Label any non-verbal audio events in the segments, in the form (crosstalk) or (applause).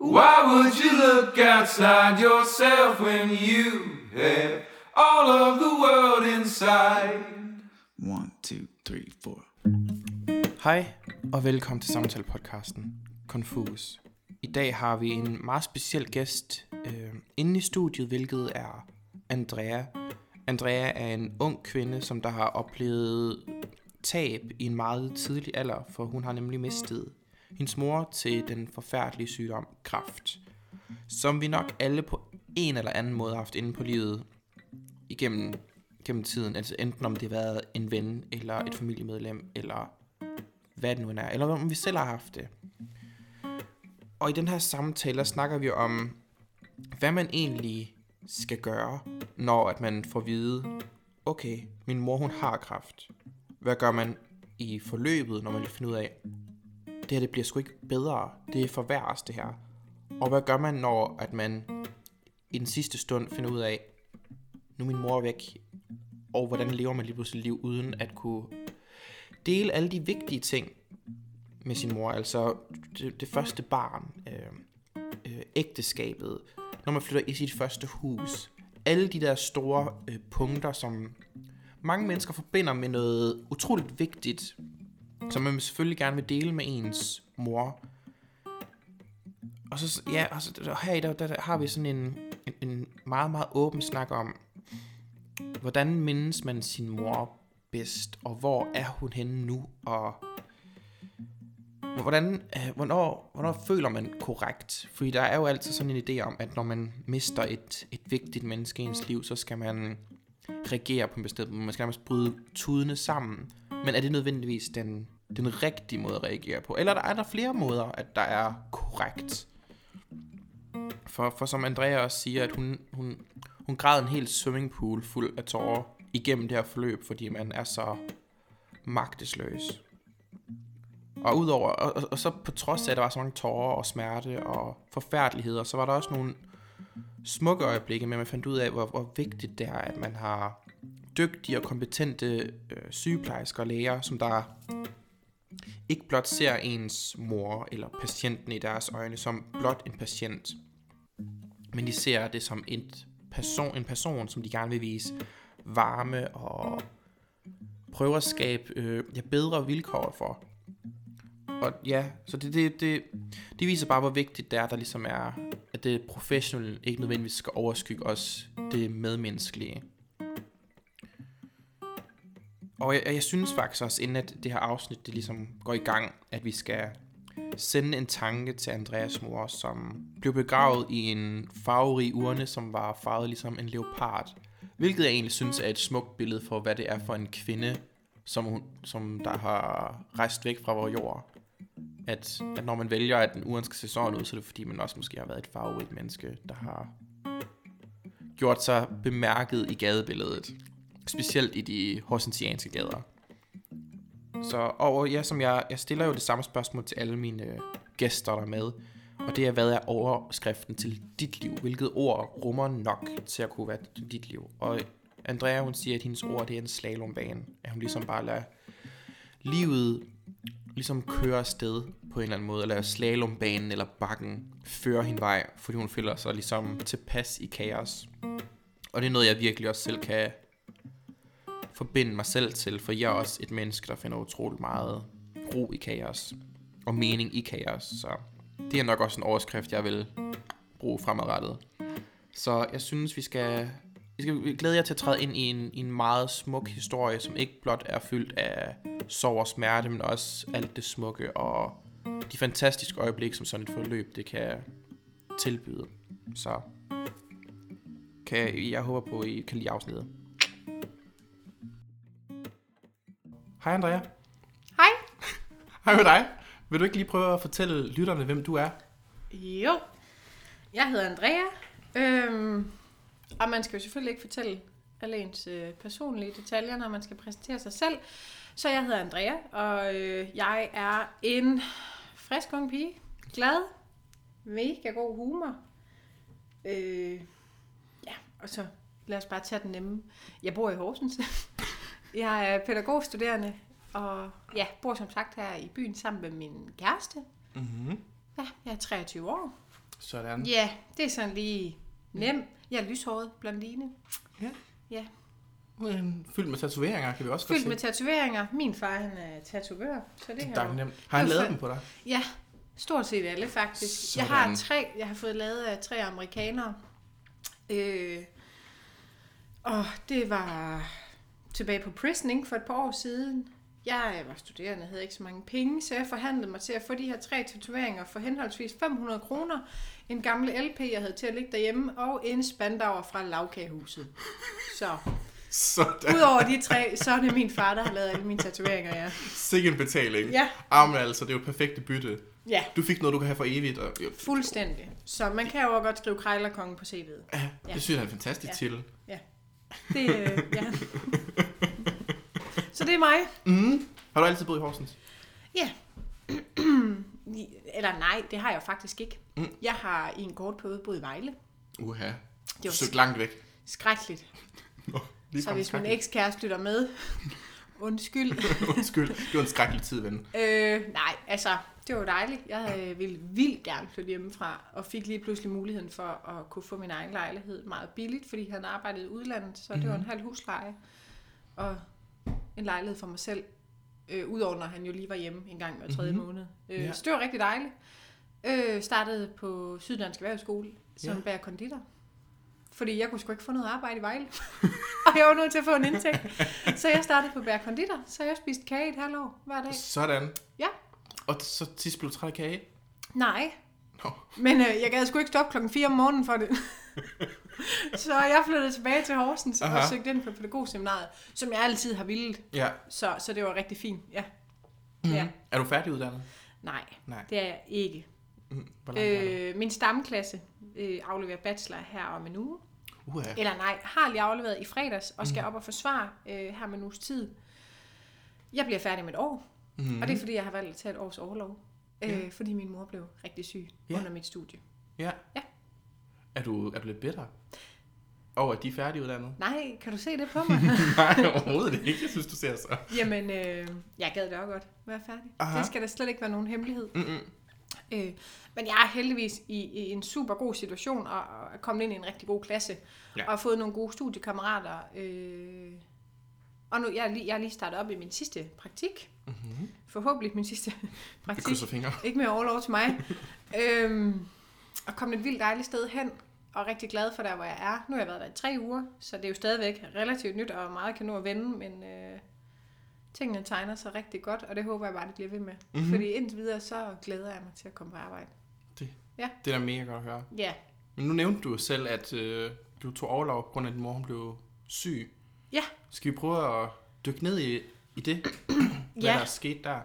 Why would you look outside yourself when you have all of the world inside? One, two, three, four. Hej og velkommen til samtalepodcasten Confus. I dag har vi en meget speciel gæst øh, inde i studiet, hvilket er Andrea. Andrea er en ung kvinde, som der har oplevet tab i en meget tidlig alder, for hun har nemlig mistet hendes mor til den forfærdelige sygdom kræft, som vi nok alle på en eller anden måde har haft inde på livet igennem gennem tiden, altså enten om det har været en ven, eller et familiemedlem, eller hvad det nu end er, eller om vi selv har haft det. Og i den her samtale, der snakker vi om, hvad man egentlig skal gøre, når at man får at vide, okay, min mor hun har kræft. Hvad gør man i forløbet, når man lige finder ud af, det her det bliver sgu ikke bedre, det er forværres det her. Og hvad gør man, når at man i den sidste stund finder ud af, nu er min mor væk, og hvordan lever man lige pludselig liv uden at kunne dele alle de vigtige ting med sin mor, altså det, det første barn, øh, øh, ægteskabet, når man flytter i sit første hus, alle de der store øh, punkter, som mange mennesker forbinder med noget utroligt vigtigt, som man selvfølgelig gerne vil dele med ens mor. Og så, ja, og så her der, der, der har vi sådan en, en, en meget, meget åben snak om, hvordan mindes man sin mor bedst, og hvor er hun henne nu, og hvordan, øh, hvornår, hvornår føler man korrekt? Fordi der er jo altid sådan en idé om, at når man mister et, et vigtigt menneske i ens liv, så skal man reagere på en bestemt måde. Man skal nærmest bryde tudene sammen. Men er det nødvendigvis den, den rigtige måde at reagere på? Eller er der flere måder, at der er korrekt? For, for som Andrea også siger, at hun, hun, hun græd en hel swimmingpool fuld af tårer igennem det her forløb, fordi man er så magtesløs. Og udover, og, og, og så på trods af, at der var så mange tårer og smerte og forfærdeligheder, så var der også nogle smukke øjeblikke, men man fandt ud af, hvor, hvor vigtigt det er, at man har dygtige og kompetente øh, sygeplejersker og læger, som der ikke blot ser ens mor eller patienten i deres øjne som blot en patient, men de ser det som et person, en person, som de gerne vil vise varme og prøve at skabe øh, ja, bedre vilkår for. Og ja, så det, det, det, det viser bare, hvor vigtigt det er, der ligesom er, at det professionelle ikke nødvendigvis skal overskygge os det medmenneskelige. Og jeg, jeg synes faktisk også, inden at det her afsnit det ligesom går i gang, at vi skal sende en tanke til Andreas mor, som blev begravet i en farverig urne, som var farvet ligesom en leopard. Hvilket jeg egentlig synes er et smukt billede for, hvad det er for en kvinde, som, hun, som der har rejst væk fra vores jord. At, at når man vælger, at den uren skal se sådan ud, så er det fordi, man også måske har været et farverigt menneske, der har gjort sig bemærket i gadebilledet. Specielt i de horsensianske gader. Så, og ja, som jeg, jeg stiller jo det samme spørgsmål til alle mine øh, gæster der er med. Og det er, hvad er overskriften til dit liv? Hvilket ord rummer nok til at kunne være dit liv? Og Andrea, hun siger, at hendes ord det er en slalombane. At hun ligesom bare lader livet ligesom køre afsted på en eller anden måde, eller slalombanen eller bakken føre hin vej, fordi hun føler sig ligesom tilpas i kaos. Og det er noget, jeg virkelig også selv kan forbinde mig selv til, for jeg er også et menneske, der finder utrolig meget ro i kaos, og mening i kaos, så det er nok også en overskrift, jeg vil bruge fremadrettet. Så jeg synes, vi skal, vi skal glæde jer til at træde ind i en, i en meget smuk historie, som ikke blot er fyldt af sorg og smerte, men også alt det smukke og de fantastiske øjeblikke, som sådan et forløb det kan tilbyde. Så kan, jeg håber på, at I kan lide afsnittet. Hej Andrea. Hej. (laughs) Hej med dig. Vil du ikke lige prøve at fortælle lytterne, hvem du er? Jo. Jeg hedder Andrea. Øhm, og man skal jo selvfølgelig ikke fortælle alle ens øh, personlige detaljer, når man skal præsentere sig selv. Så jeg hedder Andrea, og øh, jeg er en frisk ung pige. Glad. Mega god humor. Øh, ja, og så lad os bare tage den nemme. Jeg bor i Horsens. (laughs) jeg er pædagogstuderende, og ja, bor som sagt her i byen sammen med min kæreste. Mm-hmm. Ja, jeg er 23 år. Sådan. Ja, det er sådan lige nem. Jeg er lyshåret, blondine. Ja. Ja. Men Fyldt med tatoveringer, kan vi også Fyldt godt med tatoveringer. Min far, han er tatovør, så det Det har er jo- nemt. Har han lavet dem på dig? Ja, stort set alle faktisk. Sådan. Jeg har tre, jeg har fået lavet af tre amerikanere. Øh, og det var tilbage på Prisoning for et par år siden. Jeg var studerende, havde ikke så mange penge, så jeg forhandlede mig til at få de her tre tatoveringer for henholdsvis 500 kroner, en gammel LP, jeg havde til at ligge derhjemme, og en spandauer fra lavkagehuset. Så Sådan. udover de tre, så er det min far, der har lavet alle mine tatoveringer, ja. Sikke en betaling. Ja, Ah, men altså, det er jo perfekte bytte. ja. Du fik noget, du kan have for evigt. Og, jo, Fuldstændig. Så man kan jo også godt skrive Krejlerkongen på CV'et. Ja, Ja. det synes jeg er en fantastisk Ja. titel. Det, øh, ja. (laughs) Så det er mig. Mm. Har du altid boet i Horsens? Ja. (clears throat) Eller nej, det har jeg faktisk ikke. Mm. Jeg har i en kort periode boet i Vejle. Uha. Det var søgte langt væk. skrækkeligt. Nå, Så hvis min ekskæreste lytter med, (laughs) undskyld. (laughs) Undskyld, det var en skrækkelig tid, ven. øh, nej, altså, det var dejligt. Jeg øh, ville vildt gerne flytte hjemmefra, og fik lige pludselig muligheden for at kunne få min egen lejlighed meget billigt, fordi han arbejdede i udlandet, så det var en halv husleje. Og en lejlighed for mig selv, øh, udover når han jo lige var hjemme en gang hver tredje Mhm. måned. Øh, Ja. Så det var rigtig dejligt. Øh, startede på Syddansk Erhvervsskole som Ja. bager konditor. Fordi jeg kunne sgu ikke få noget arbejde i Vejle. (laughs) og jeg var nødt til at få en indtægt. Så jeg startede på bager konditor, så jeg spiste kage et halvt år hver dag. Sådan. Ja. Og så sidst blev træt af kage? Nej, Nå. men øh, jeg gad sgu ikke stoppe klokken 4 om morgenen for det. (laughs) (laughs) så jeg flyttede tilbage til Horsens Aha. Og søgte ind på pædagogseminariet, som jeg altid har villet. Ja. Så, så det var rigtig fint, ja. Mm. Ja. Er du færdiguddannet? Nej, Nej. det er jeg ikke. Mm. Øh, min stamklasse øh, afleverer bachelor her om en uge. Uha. Eller nej, har lige afleveret i fredags og skal op og forsvare øh, her med en uges tid. Jeg bliver færdig med et år, Mm. og det er fordi, jeg har valgt at tage et års overlov. Øh, Ja. Fordi min mor blev rigtig syg Ja. under mit studie. Ja. Ja. Er du, er du lidt bitter? Over at de er færdiguddannet? Nej, kan du se det på (laughs) mig? Nej, overhovedet ikke. Jeg synes, du ser så. Jamen, øh, jeg gad det også godt være færdig. Aha. Det skal da slet ikke være nogen hemmelighed. Mm-mm. Øh, men jeg er heldigvis i, i en super god situation, og, og er kommet ind i en rigtig god klasse, Ja. og har fået nogle gode studiekammerater. Øh, og nu jeg er lige, jeg er lige startet op i min sidste praktik. Mm-hmm. Forhåbentlig min sidste praktik. krydser fingre. Ikke mere overlov til mig. (laughs) øhm, og kom et vildt dejligt sted hen, og rigtig glad for der, hvor jeg er. Nu har jeg været der i tre uger, så det er jo stadigvæk relativt nyt, og meget kan nå at vende, men øh, tingene tegner sig rigtig godt, og det håber jeg bare, det bliver ved med. Mhm. Mm-hmm. Fordi indtil videre, så glæder jeg mig til at komme på arbejde. Det er da mega godt at høre. Ja, Men nu nævnte du selv, at øh, du tog overlov på grund af, at din mor blev syg. Ja. Skal vi prøve at dykke ned i, i det? (clears throat) Hvad Ja. der er sket der?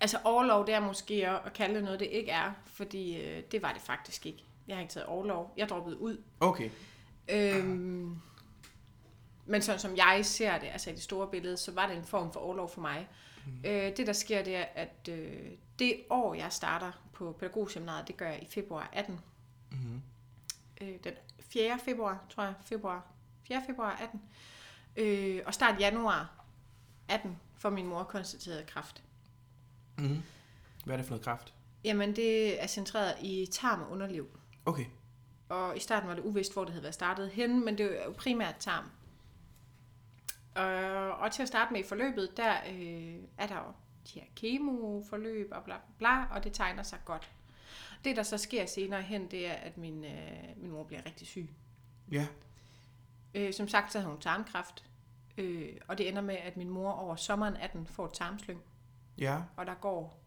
altså overlov, det er måske at kalde det noget, det ikke er, fordi øh, det var det faktisk ikke. Jeg har ikke taget overlov. Jeg droppede ud. Okay. Øhm, men sådan som jeg ser det, altså i det store billede, så var det en form for overlov for mig. Mm. Øh, det der sker, det er, at øh, det år, jeg starter på pædagogseminaret, det gør jeg i februar 18. Mm-hmm. Øh, den 4. februar, tror jeg, februar, 4. februar 18. Øh, og start januar 18 får min mor konstateret kræft. Mm-hmm. Hvad er det for noget kraft? Jamen, det er centreret i tarm og underliv. Okay. Og i starten var det uvist, hvor det havde været startet hen, men det er jo primært tarm. Og, og til at starte med i forløbet, der øh, er der jo de her kemoforløb og bla bla bla, og det tegner sig godt. Det, der så sker senere hen, det er, at min, øh, min mor bliver rigtig syg. Ja. Øh, som sagt, så havde hun tarmkræft, øh, og det ender med, at min mor over sommeren 18 får tarmslyng, Ja. og der går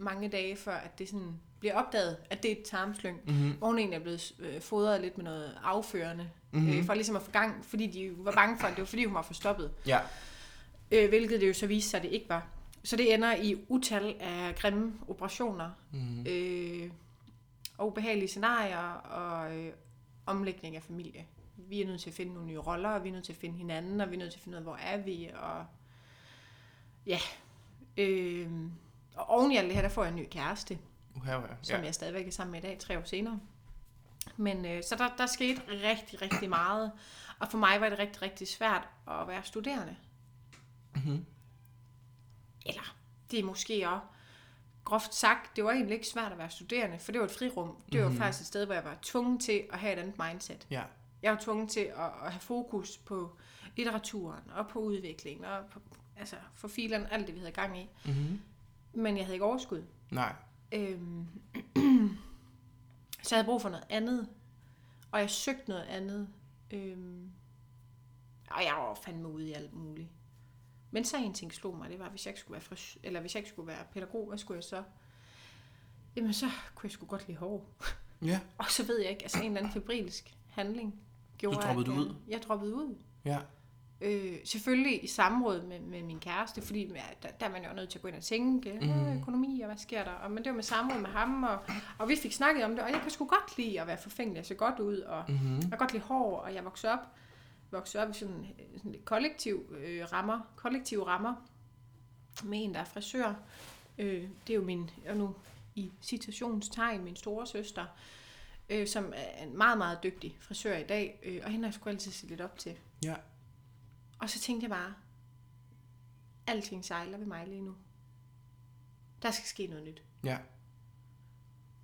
mange dage før, at det sådan bliver opdaget, at det er et tarmslyng. Mm-hmm. hvor hun egentlig er blevet øh, fodret lidt med noget afførende, Mhm. mm-hmm. øh, for ligesom at få gang, fordi de var bange for, at det var fordi, hun var forstoppet. Ja. Øh, hvilket det jo så viste sig, at det ikke var. Så det ender i utal af grimme operationer, Mm-hmm. øh, og ubehagelige scenarier, og øh, omlægning af familie. Vi er nødt til at finde nogle nye roller, og vi er nødt til at finde hinanden, og vi er nødt til at finde ud af, hvor er vi, og ja. Øh, og oven i alt det her, der får jeg en ny kæreste Uha, ja. som jeg stadigvæk er sammen med i dag, tre år senere. Men øh, så der, der skete rigtig, rigtig meget. Og for mig var det rigtig, rigtig svært at være studerende. Mm-hmm. Eller det er måske også groft sagt, det var egentlig ikke svært at være studerende, for det var et frirum. Det var Mhm. faktisk et sted, hvor jeg var tvunget til at have et andet mindset. Ja. Jeg var tvunget til at, at have fokus på litteraturen og på udviklingen og på, altså for filerne, alt det, vi havde gang i. Mm-hmm. Men jeg havde ikke overskud. Nej. Øhm, (clears throat) så jeg havde brug for noget andet. Og jeg søgte noget andet. Øhm, og jeg var fandme ude i alt muligt. Men så en ting slog mig, det var, hvis jeg ikke skulle være, fris, eller hvis jeg ikke skulle være pædagog, hvad skulle jeg så? Jamen så kunne jeg sgu godt lide hår. (laughs) Ja. Og så ved jeg ikke, altså en eller anden febrilsk handling gjorde, Så droppede at du ud? Jeg droppede ud. Ja. Øh, selvfølgelig i samråd med, med min kæreste, fordi der, der er man jo nødt til at gå ind og tænke, mm. økonomi og hvad sker der? Og, men det var med samråd med ham, og, og vi fik snakket om det, og jeg kan sgu godt lide at være forfængelig, jeg ser godt ud, og Mm-hmm. jeg kan godt lide hår, og jeg voksede op, voksede op i sådan, sådan lidt kollektiv øh, rammer, kollektive rammer, med en, der er frisør. Øh, det er jo min, og nu i citationstegn, min store søster, øh, som er en meget, meget dygtig frisør i dag, øh, og hende har jeg sgu altid set lidt op til. Ja. Og så tænkte jeg bare, alting sejler ved mig lige nu. Der skal ske noget nyt. Ja.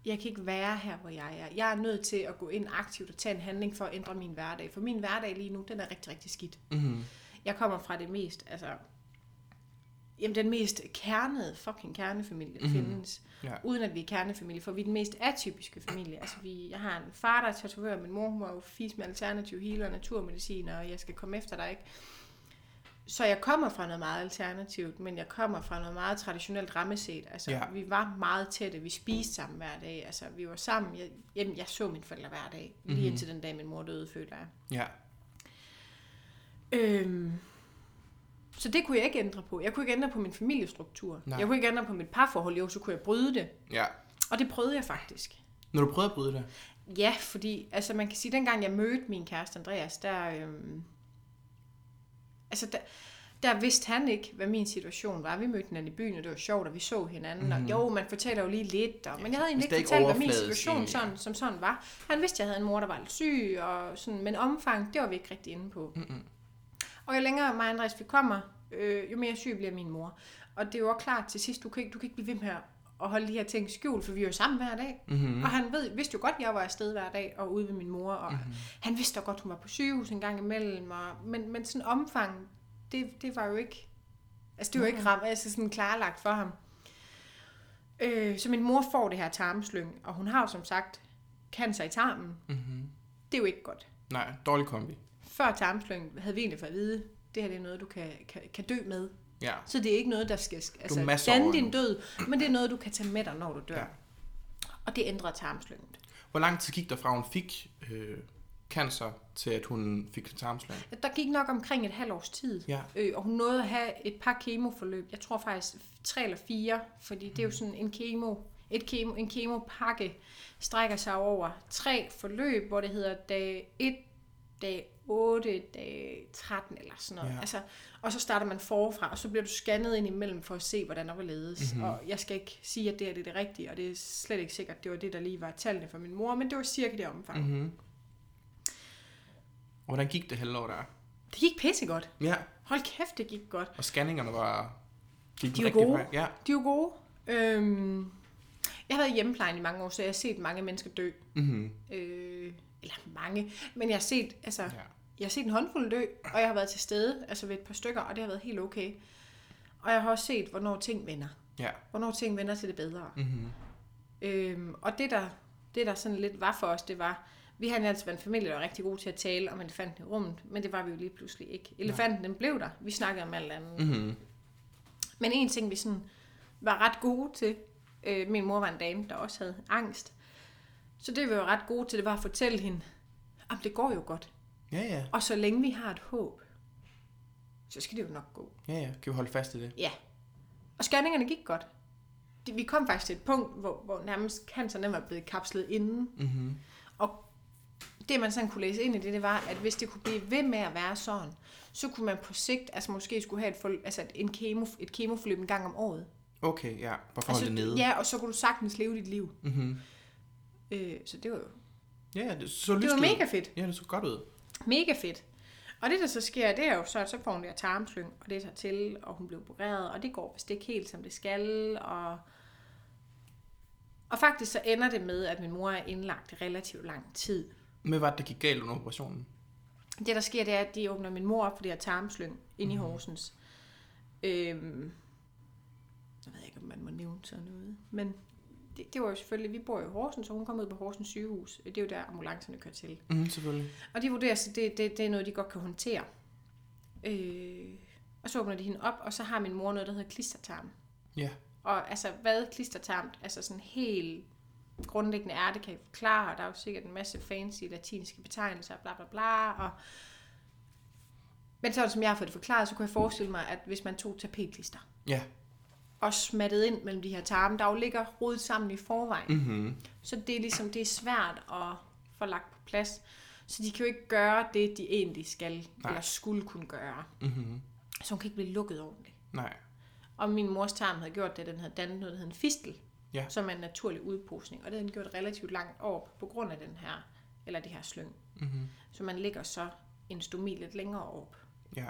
Jeg kan ikke være her, hvor jeg er. Jeg er nødt til at gå ind aktivt og tage en handling for at ændre min hverdag. For min hverdag lige nu, den er rigtig, rigtig skidt. Mm-hmm. Jeg kommer fra det mest, altså... Jamen, den mest kernede, fucking kernefamilie, der Mhm. findes. Ja. Uden at vi er kernefamilie, for vi er den mest atypiske familie. Altså, vi, jeg har en far, der er tatovør, min mor hun var jo fis med alternativ healer og naturmedicin, og jeg skal komme efter dig, ikke? Så jeg kommer fra noget meget alternativt, men jeg kommer fra noget meget traditionelt rammeset. Altså, Ja. vi var meget tætte, vi spiste sammen hver dag. Altså, vi var sammen. Jeg, jamen, jeg så mine forældre hver dag, lige Mhm. indtil den dag, min mor døde, føler jeg. Ja. Øhm, så det kunne jeg ikke ændre på. Jeg kunne ikke ændre på min familiestruktur. Nej. Jeg kunne ikke ændre på mit parforhold. Jo, så kunne jeg bryde det. Ja. Og det prøvede jeg faktisk. Når du prøvede at bryde det. Ja, fordi altså man kan sige, dengang jeg mødte min kæreste Andreas, der, øhm, altså der, der vidste han ikke, hvad min situation var. Vi mødte hinanden i byen, og det var sjovt, og vi så hinanden. Mm. Og jo, man fortæller jo lige lidt, og, men jeg havde egentlig hvis det ikke fortalt, hvad min situation egentlig, sådan, som sådan var. Han vidste, at jeg havde en mor, der var lidt syg, og sådan, men omfang, det var vi ikke rigtig inde på. Mm-mm. Og jo længere mig og Andreas vi kommer, øh, jo mere syg bliver min mor. Og det er jo også klart til sidst, du kan ikke, du kan ikke blive ved med at at holde de her ting skjult, for vi er jo sammen hver dag. Mm-hmm. Og han ved, vidste jo godt, at jeg var afsted hver dag og ude ved min mor, og Mhm. mm-hmm. han vidste da godt, hun var på sygehus en gang imellem, og, men, men sådan omfang, det, det var jo ikke, altså det var ikke ram, altså sådan klarlagt for ham. Øh, så min mor får det her tarmslyng, og hun har jo som sagt cancer i tarmen. Mm-hmm. Det er jo ikke godt. Nej, dårlig kombi. Før tarmslyng havde vi egentlig fået at vide, det her det er noget, du kan, kan, kan dø med. Ja. Så det er ikke noget, der skal altså, danne din død, men det er noget, du kan tage med dig, når du dør. Ja. Og det ændrer tarmslynget. Hvor lang tid gik der fra, hun fik øh, cancer, til at hun fik tarmslag? Der gik nok omkring et halvt års tid, Ja. øh, og hun nåede at have et par kemoforløb. Jeg tror faktisk tre eller fire, fordi det er jo sådan en kemo, et kemo, en kemopakke strækker sig over tre forløb, hvor det hedder dag 1, dag 8, dag 13 eller sådan noget. Ja. Altså, og så starter man forfra, og så bliver du scannet ind imellem for at se, hvordan der var ledes. Mhm. Mm-hmm. Og jeg skal ikke sige, at det er det, er det rigtige, og det er slet ikke sikkert, det var det, der lige var tallene for min mor, men det var cirka det omfang. Mm-hmm. Og hvordan gik det halvår der? Det gik pissegodt. Ja. Hold kæft, det gik godt. Og scanningerne var... Gik De var gode. vej? Ja. De jo gode. Øhm, jeg har været i hjemmeplejen i mange år, så jeg har set mange mennesker dø. Mm-hmm. Øh, eller mange. Men jeg har set, altså, Ja. Ja. jeg har set en håndfuld dø, og jeg har været til stede altså ved et par stykker, og det har været helt okay. Og jeg har også set, hvornår ting vender. Ja. Hvornår ting vender til det bedre. Mm-hmm. Øhm, og det der, det der sådan lidt var for os, det var, vi har altid været en familie, der var rigtig god til at tale om elefanten i rummet, men det var vi jo lige pludselig ikke. Elefanten, den blev der. Vi snakkede om alt andet. Mm-hmm. Men en ting, vi sådan var ret gode til, øh, min mor var en dame, der også havde angst, så det vi var ret gode til, det var at fortælle hende, at det går jo godt. Ja, ja. Og så længe vi har et håb, så skal det jo nok gå. Ja, ja. Kan vi holde fast i det? Ja. Og scanningerne gik godt. Det- Vi kom faktisk til et punkt, hvor, hvor nærmest canceren var blevet kapslet inden. Mm-hmm. Og det, man sådan kunne læse ind i det, det var, at hvis det kunne blive ved med at være sådan, så kunne man på sigt, altså måske skulle have et, forl- altså en kemo, et kemoforløb en gang om året. Okay, ja. Bare for holde det nede. Altså, Ja, og så kunne du sagtens leve dit liv. Mm-hmm. Øh, så det var jo Ja, det så det var mega fedt. Ja, det så godt ud. Mega fedt. Og det, der så sker, det er jo så, at så får hun der tarmslyng, og det tager til, og hun bliver opereret, og det går vist ikke helt, som det skal, og Og faktisk så ender det med, at min mor er indlagt i relativt lang tid. Hvad var det, der gik galt under operationen? Det, der sker, det er, at de åbner min mor op for det her tarmslyng inde i Horsens. Øhm, jeg ved ikke, om man må nævne sådan noget. Men det, det var jo selvfølgelig, vi bor jo i Horsens, så hun kom ud på Horsens sygehus. Det er jo der, ambulancerne kører til. Mm, selvfølgelig. Og de vurderer, at det, det, det er noget, de godt kan håndtere. Øh, og så åbner de hende op, og så har min mor noget, der hedder klistertarm. Ja. Og altså, hvad klistertarm, altså sådan helt grundlæggende er, det kan jeg forklare, og der er jo sikkert en masse fancy latinske betegnelser, bla bla bla, og men sådan som jeg har fået det forklaret, så kunne jeg forestille mig, at hvis man tog tapetklister Ja. Og smattede ind mellem de her tarme, der jo ligger rodet sammen i forvejen, Mm-hmm. så det er ligesom, det er svært at få lagt på plads. Så de kan jo ikke gøre det, de egentlig skal, Nej. Eller skulle kunne gøre. Mm-hmm. Så hun kan ikke blive lukket ordentligt. Nej. Og min mors tarm havde gjort det, den havde dannet noget, der hedder en fistel, Ja. som er en naturlig udposning. Og det havde den gjort relativt langt op på grund af den her, eller det her slyng. Mm-hmm. Så man ligger så en stomi lidt længere op. Ja.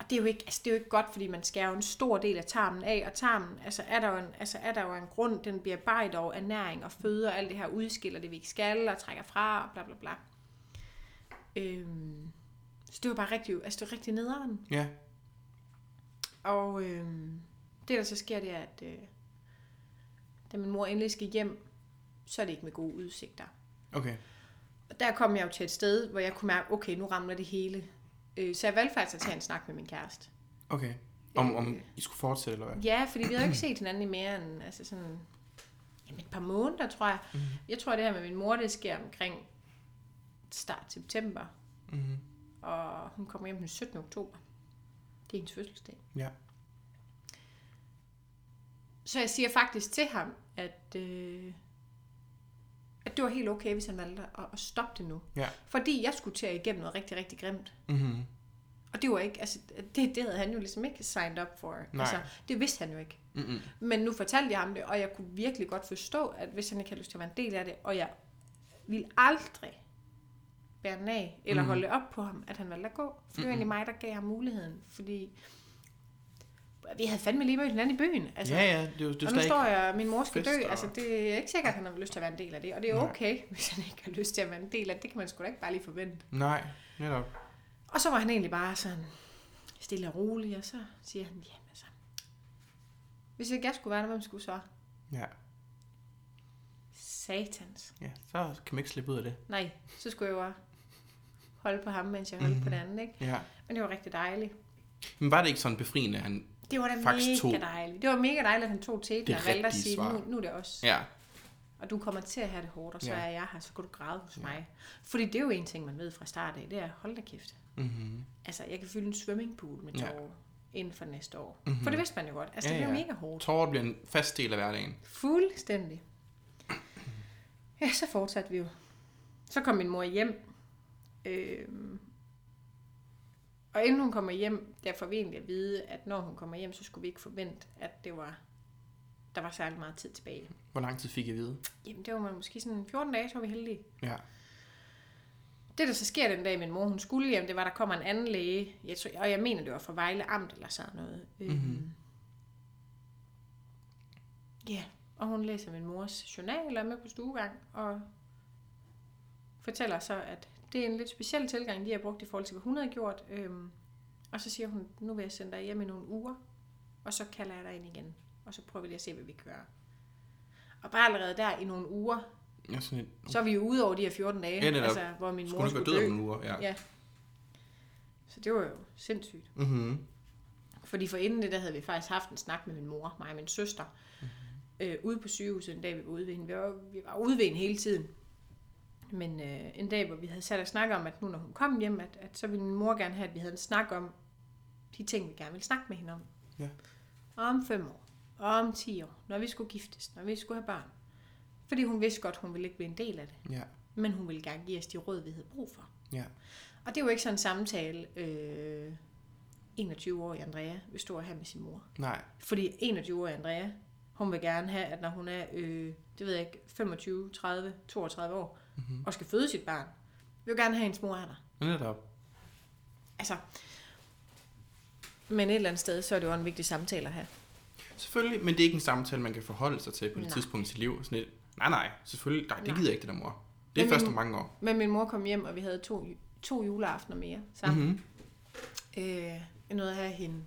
Og det er, jo ikke, altså det er jo ikke godt, fordi man skærer jo en stor del af tarmen af, og tarmen, altså er der jo en, altså er der jo en grund, den bearbejder over ernæring og føde, og alt det her udskiller det, vi ikke skal, og trækker fra, og bla bla bla. Øhm, så det var bare rigtig, altså det var rigtig nederen. Ja. Og øhm, det, der så sker, det er, at øh, da min mor endelig skal hjem, så er det ikke med gode udsigter. Okay. Og der kom jeg jo til et sted, hvor jeg kunne mærke, okay, nu ramler det hele. Øh, så jeg valgte faktisk at tage en snak med min kæreste. Okay. Om, om I skulle fortsætte, eller hvad? Ja, fordi vi havde ikke (clears throat) set hinanden i mere end altså sådan, jamen et par måneder, tror jeg. Mhm. Jeg tror, det her med min mor, det sker omkring start september. Mm-hmm. Og hun kommer hjem den 17. oktober. Det er hendes fødselsdag. Ja. Så jeg siger faktisk til ham, at, øh, at det var helt okay, hvis han valgte at, at stoppe det nu. Ja. Fordi jeg skulle til at igennem noget rigtig, rigtig grimt. Mm-hmm. Og det var ikke, altså, det, det havde han jo ligesom ikke signed up for. Nej. Altså, det vidste han jo ikke. Mm-hmm. Men nu fortalte jeg ham det, og jeg kunne virkelig godt forstå, at hvis han ikke havde lyst til at være en del af det, og jeg ville aldrig bære den af, eller Mhm. mm. holde op på ham, at han valgte at gå. For det var egentlig mig, der gav ham muligheden, fordi vi havde fandme lige mødt hinanden i byen. Altså, Ja, ja. Det jo det og nu står jeg, min mor skal dø. og- Altså, det er ikke sikkert, at han har lyst til at være en del af det. Og det er Nej. okay, (laughs) hvis han ikke har lyst til at være en del af det. Det kan man sgu da ikke bare lige forvente. Nej, netop. Og så var han egentlig bare sådan stille og rolig, og så siger han, jamen altså, hvis ikke jeg skulle være der, hvem skulle så? Ja. Satans. Ja, så kan man ikke slippe ud af det. Nej, så skulle jeg jo holde på ham, mens jeg holdt mm-hmm. på Mhm. den anden, ikke? Ja. Men det var rigtig dejligt. Men var det ikke sådan befriende, at han... Det var da Faktisk mega to. dejligt. Det var mega dejligt, at han tog til Det og valgte at sige, svar. nu, nu er det også. Ja. Og du kommer til at have det hårdt, og så Ja. er jeg her, så kan du græde hos mig. Fordi det er jo en ting, man ved fra start af, det er, hold da kæft. Mm-hmm. Altså, jeg kan fylde en swimmingpool med Ja. tårer inden for næste år. Mhm. For det vidste man jo godt. Altså, Ja, det blev ja. mega hårdt. Tårer bliver en fast del af hverdagen. Fuldstændig. Ja, så fortsatte vi jo. Så kom min mor hjem. Øhm, og inden hun kommer hjem, der får vi egentlig at vide, at når hun kommer hjem, så skulle vi ikke forvente, at det var, der var særlig meget tid tilbage. Hvor lang tid fik jeg at vide? Jamen, det var måske sådan 14 dage, så var vi heldige. Ja. Det, der så sker den dag, min mor hun skulle hjem, det var, der kommer en anden læge. Jeg tror, og jeg mener, det var fra Vejle Amt eller sådan noget. Mhm. Øhm, Ja, og hun læser min mors journal og er med på stuegang og fortæller så, at det er en lidt speciel tilgang, de har brugt i forhold til, hvad hun havde gjort. Øhm, og så siger hun, nu vil jeg sende dig hjem i nogle uger, og så kalder jeg dig ind igen. Og så prøver vi lige at se, hvad vi kan gøre. Og bare allerede der i nogle uger, er sådan lidt... så er vi jo ude over de her 14 dage, Ja, altså, hvor min mor skulle dø. nogle uger? Ja. Ja. Så det var jo sindssygt. Mm-hmm. Fordi for inden det, der havde vi faktisk haft en snak med min mor, mig og min søster, Mhm. mm-hmm. øh, ude på sygehuset en dag, vi var ude ved hende. Vi var, vi var ude ved hende hele tiden. Men øh, en dag, hvor vi havde sat og snakket om, at nu når hun kom hjem, at, at så ville min mor gerne have, at vi havde en snak om de ting, vi gerne ville snakke med hende om. Ja. Om fem år, om ti år, når vi skulle giftes, når vi skulle have børn. Fordi hun vidste godt, hun ville ikke blive en del af det. Ja. Men hun ville gerne give os de råd, vi havde brug for. Ja. Og det er jo ikke sådan en samtale, øh, 21-årige Andrea vil stå her med sin mor. Nej. Fordi 21-årige Andrea, hun vil gerne have, at når hun er, øh, det ved jeg ikke, 25, 30, 32 år, mm-hmm. og skal føde sit barn, vil jo gerne have, at hendes mor er der. Netop. Altså, men et eller andet sted, så er det jo en vigtig samtale at have. selvfølgelig, men det er ikke en samtale, man kan forholde sig til på det Nej. tidspunkt i sit liv. Sådan lidt, nej, nej, selvfølgelig, nej, det Nej. gider jeg ikke, det der mor. Det er Men først om mange år. Men min mor kom hjem, og vi havde to, to juleaftener mere sammen. Mm-hmm. Øh, jeg nåede at have hende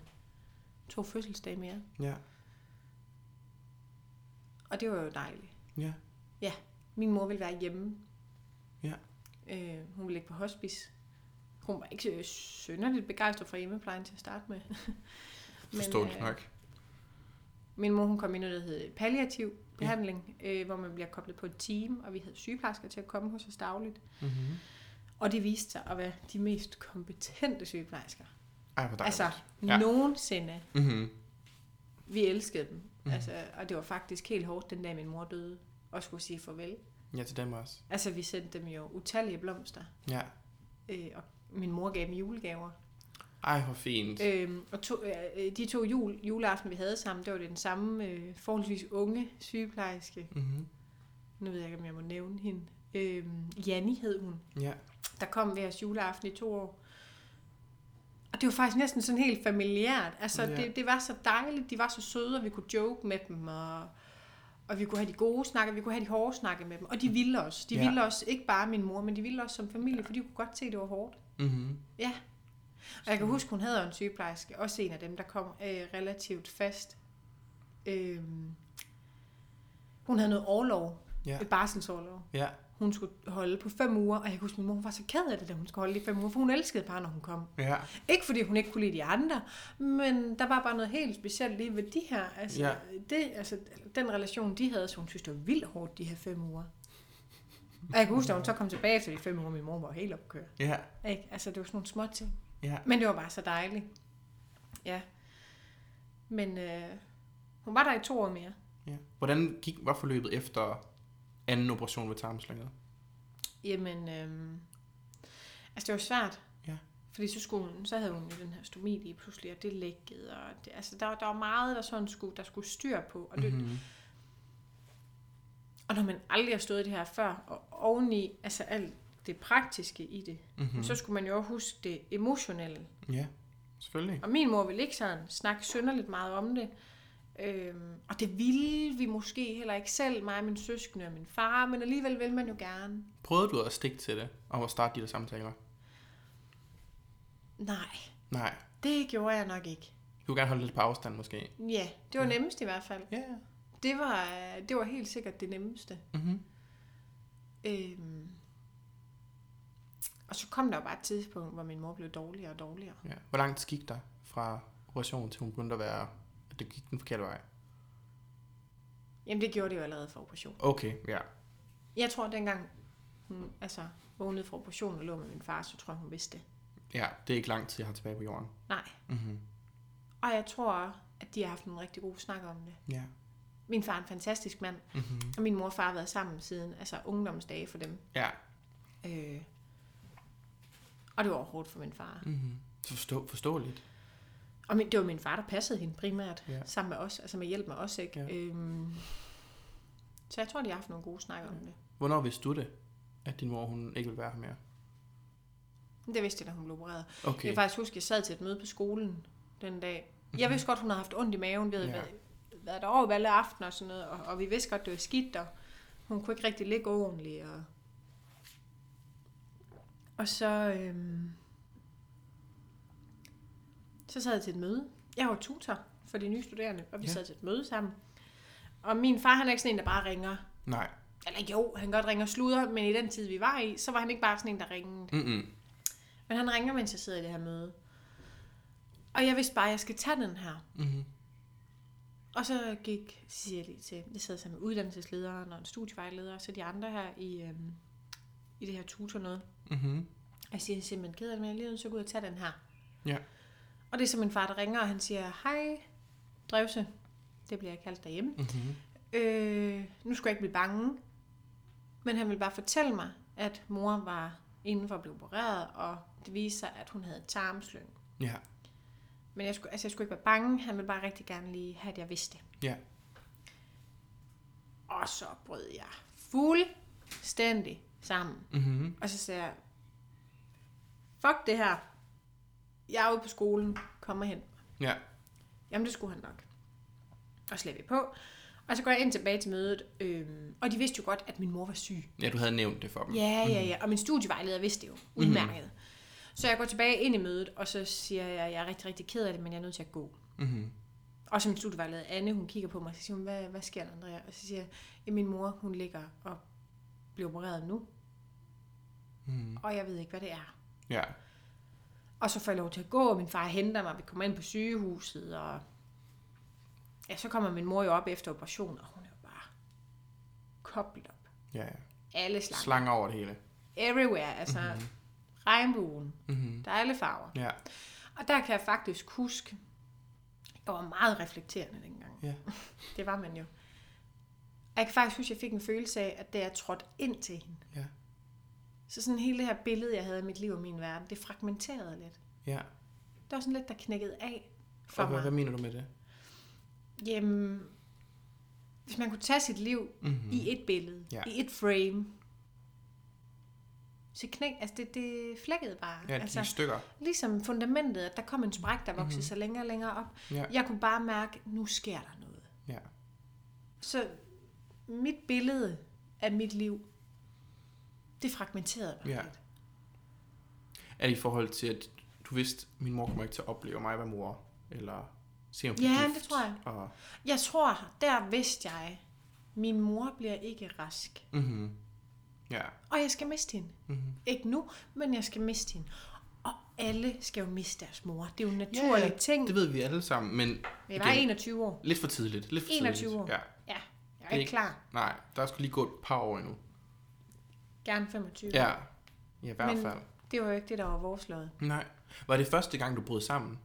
to fødselsdage mere. Ja, Og det var jo dejligt. ja, Min mor ville være hjemme. Øh, hun ville ligge på hospice. Hun var ikke synderligt begejstret for hjemmeplejen til at starte med. (laughs) forståeligt øh, nok. Min mor hun kom ind i noget, der hedder palliativ behandling, ja. øh, hvor man bliver koblet på et team, og vi havde sygeplejersker til at komme hos os dagligt. Mm-hmm. Og det viste sig at være de mest kompetente sygeplejersker. Ej, hvor. Altså, Ja. nogensinde. Mm-hmm. Vi elskede dem. Mhm. Mm. Altså, og det var faktisk helt hårdt, den dag min mor døde, og skulle sige farvel. Ja, til dem også. Altså, vi sendte dem jo utallige blomster, Ja. øh, og min mor gav dem julegaver. Ej, hvor fint. Øhm, og to, øh, de to jul, juleaften, vi havde sammen, det var den samme øh, forholdsvis unge sygeplejerske. Mm-hmm. Nu ved jeg ikke, om jeg må nævne hende. Øhm, Janni hed hun. Ja. Der kom ved os juleaften i to år. Og det var faktisk næsten sådan helt familiært. Altså, ja. det, det var så dejligt. De var så søde, og vi kunne joke med dem. Og, og vi kunne have de gode snakke, vi kunne have de hårde snakke med dem. Og de ville os. De Ja. ja. ville os, ikke bare min mor, men de ville os som familie, for de kunne godt se, at det var hårdt. Mm-hmm. Ja. Og jeg kan huske, hun havde en sygeplejerske, også en af dem, der kom øh, relativt fast. Øhm, hun havde noget overlov, Ja. et barselsoverlov. Ja. Hun skulle holde på fem uger, og jeg kan huske, min mor var så ked af det, da hun skulle holde i fem uger, for hun elskede bare, når hun kom. Ja. Ikke fordi hun ikke kunne lide de andre, men der var bare noget helt specielt lige ved de her. Altså, ja. det, altså, den relation, de havde, så hun synes, det var vildt hårdt, de her fem uger. Og jeg kan huske, da hun så kom tilbage efter de fem uger, min mor var helt opkørt. Ja. Ikke? Altså, det var sådan nogle små ting. Ja. Men det var bare så dejligt. Ja. Men øh, hun var der i to år mere. ja. Hvordan gik, var forløbet efter anden operation ved tarmslanget? Jamen, øhm, altså det var svært. Ja. Fordi så, skulle hun, så havde hun jo den her stomi lige pludselig, og det lækkede, og det, altså der, var- der var meget, der, sådan skulle, der skulle styr på. Og, det, mm-hmm. Og når man aldrig har stået det her før, og oveni, altså alt det praktiske i det, Mm-hmm. mm. så skulle man jo også huske det emotionelle. Ja, selvfølgelig. Og min mor ville ikke sådan snakke synderligt meget om det. Øhm, og det ville vi måske heller ikke selv, mig og min søskende og min far, men alligevel vil man jo gerne. Prøvede du at stikke til det, og at starte de der samtaler? Nej, Nej. det gjorde jeg nok ikke. Du vil gerne holde lidt på afstand, måske? Ja, det var Ja. nemmest i hvert fald. Ja. Det var, det var helt sikkert det nemmeste. Mm-hmm. Øhm, og så kom der jo bare et tidspunkt, hvor min mor blev dårligere og dårligere. Ja. Hvor lang tid gik der fra operationen til hun begyndte at være, at det gik den forkerte vej? Jamen det gjorde det jo allerede for operation. Okay, ja. Jeg tror dengang hun altså, vågnede fra operationen og lå med min far, så tror jeg hun vidste det. Ja, det er ikke lang tid, jeg har tilbage på jorden. Nej. Mm-hmm. Og jeg tror, at de har haft en rigtig god snak om det. Ja. Min far er en fantastisk mand, Mm-hmm. og min mor og far har været sammen siden altså ungdomsdage for dem. Ja. Øh, og det var hårdt for min far. Mm-hmm. Forstå, forståeligt. Og min, det var min far, der passede hende primært, Ja. ja. sammen med os, altså med hjælp med os, ikke? Ja. Ja. Øhm, så jeg tror, de har haft nogle gode snakker om det. Hvornår vidste du det, at din mor hun ikke ville være her mere? Det vidste jeg, da hun blev opereret. Okay. Jeg kan faktisk huske, at jeg sad til et møde på skolen den dag. Jeg vidste godt, hun havde haft ondt i maven. Vi havde Ja. ja. været, været derovre alle aften og sådan noget, og, og vi vidste godt, det var skidt, og hun kunne ikke rigtig ligge ordentligt. Og, og så, øhm, så sad jeg til et møde. Jeg var tutor for de nye studerende, og vi Ja. sad til et møde sammen. Og min far, han er ikke sådan en, der bare ringer. Nej. Eller jo, han godt ringer og sluder, men i den tid, vi var i, så var han ikke bare sådan en, der ringede. Mm-mm. Men han ringer, mens jeg sidder i det her møde. Og jeg vidste bare, at jeg skal tage den her. Mm-hmm. Og så gik, jeg lige til, jeg sad sammen med uddannelseslederen og en studievejleder, og så de andre her i, øhm, i det her tutor noget. Mm-hmm. Jeg siger, jeg er simpelthen ked af det, men jeg er lige nødt til at gå ud og tage den her. Ja. Og det er så min far, der ringer, og han siger, hej, Drevse. Det bliver jeg kaldt derhjemme. Mm-hmm. Øh, nu skal jeg ikke blive bange. Men han ville bare fortælle mig, at mor var inden for at blive opereret, og det viste sig, at hun havde tarmslyng. Ja. Men jeg skulle, altså jeg skulle ikke være bange. Han ville bare rigtig gerne lige have, at jeg vidste det. Ja. Og så brød jeg fuldstændig sammen. Mm-hmm. Og så sagde jeg, fuck det her. Jeg er ude på skolen. Kom og hent mig. Ja. Jamen, det skulle han nok. Og lagde vi på. Og så går jeg ind tilbage til mødet, øhm, og de vidste jo godt, at min mor var syg. Ja, du havde nævnt det for dem. Ja, ja, ja. Og min studievejleder vidste det jo udmærket. Mm-hmm. Så jeg går tilbage ind i mødet, og så siger jeg, at jeg er rigtig, rigtig ked af det, men jeg er nødt til at gå. Mm-hmm. Og så min studievejleder Anne, hun kigger på mig, og så siger hun, hvad, hvad sker der, Andrea? Og så siger jeg, at min mor, hun ligger og bliver opereret nu, Mm. og jeg ved ikke, hvad det er. Ja. Og så får jeg lov til at gå, og min far henter mig, vi kommer ind på sygehuset, og ja, så kommer min mor jo op efter operation, og hun er jo bare koblet op. Ja, ja. Alle slanger. Slanger over det hele. Everywhere, altså mm-hmm. regnbuen. Mm-hmm. Der er alle farver. Ja. Og der kan jeg faktisk huske, jeg var meget reflekterende dengang. Ja. (laughs) Det var man jo. Og Jeg kan faktisk huske, at jeg fik en følelse af, at da jeg trådte ind til hende, Ja. Så sådan hele det her billede, jeg havde af mit liv og min verden, det fragmenterede lidt. Ja. Det var sådan lidt, der knækkede af for Og hvad, mig. hvad mener du med det? Jamen, hvis man kunne tage sit liv Mm-hmm. i et billede, Ja. i et frame, så knæk, altså det, det flækkede bare. Ja, altså, de stykker. ligesom fundamentet, at der kom en spræk, der voksede Mhm. mm-hmm. sig længere og længere op. Ja. Jeg kunne bare mærke, nu sker der noget. Ja. Så mit billede af mit liv, det fragmenterede bare Ja. lidt. Er det i forhold til, at du vidste, at min mor kommer ikke til at opleve mig være mor? Eller se om Ja, det tror jeg. Og, Jeg tror, der vidste jeg, min mor bliver ikke rask. mm-hmm. Ja. Og jeg skal miste hende. Mm-hmm. Ikke nu, men jeg skal miste hende. Og alle skal jo miste deres mor. Det er jo en naturlig ja, ting. Det ved vi alle sammen, men Jeg var igen, 21 år. lidt for tidligt. Lidt for 21 tidligt. år. Ja. Ja, jeg er er ikke klar. Nej, der skulle lige gå et par år endnu. Gerne 25. Ja. Ja, i hvert Men- fald. Det var jo ikke det, der var vores lod. Nej. Var det første gang, du brød sammen?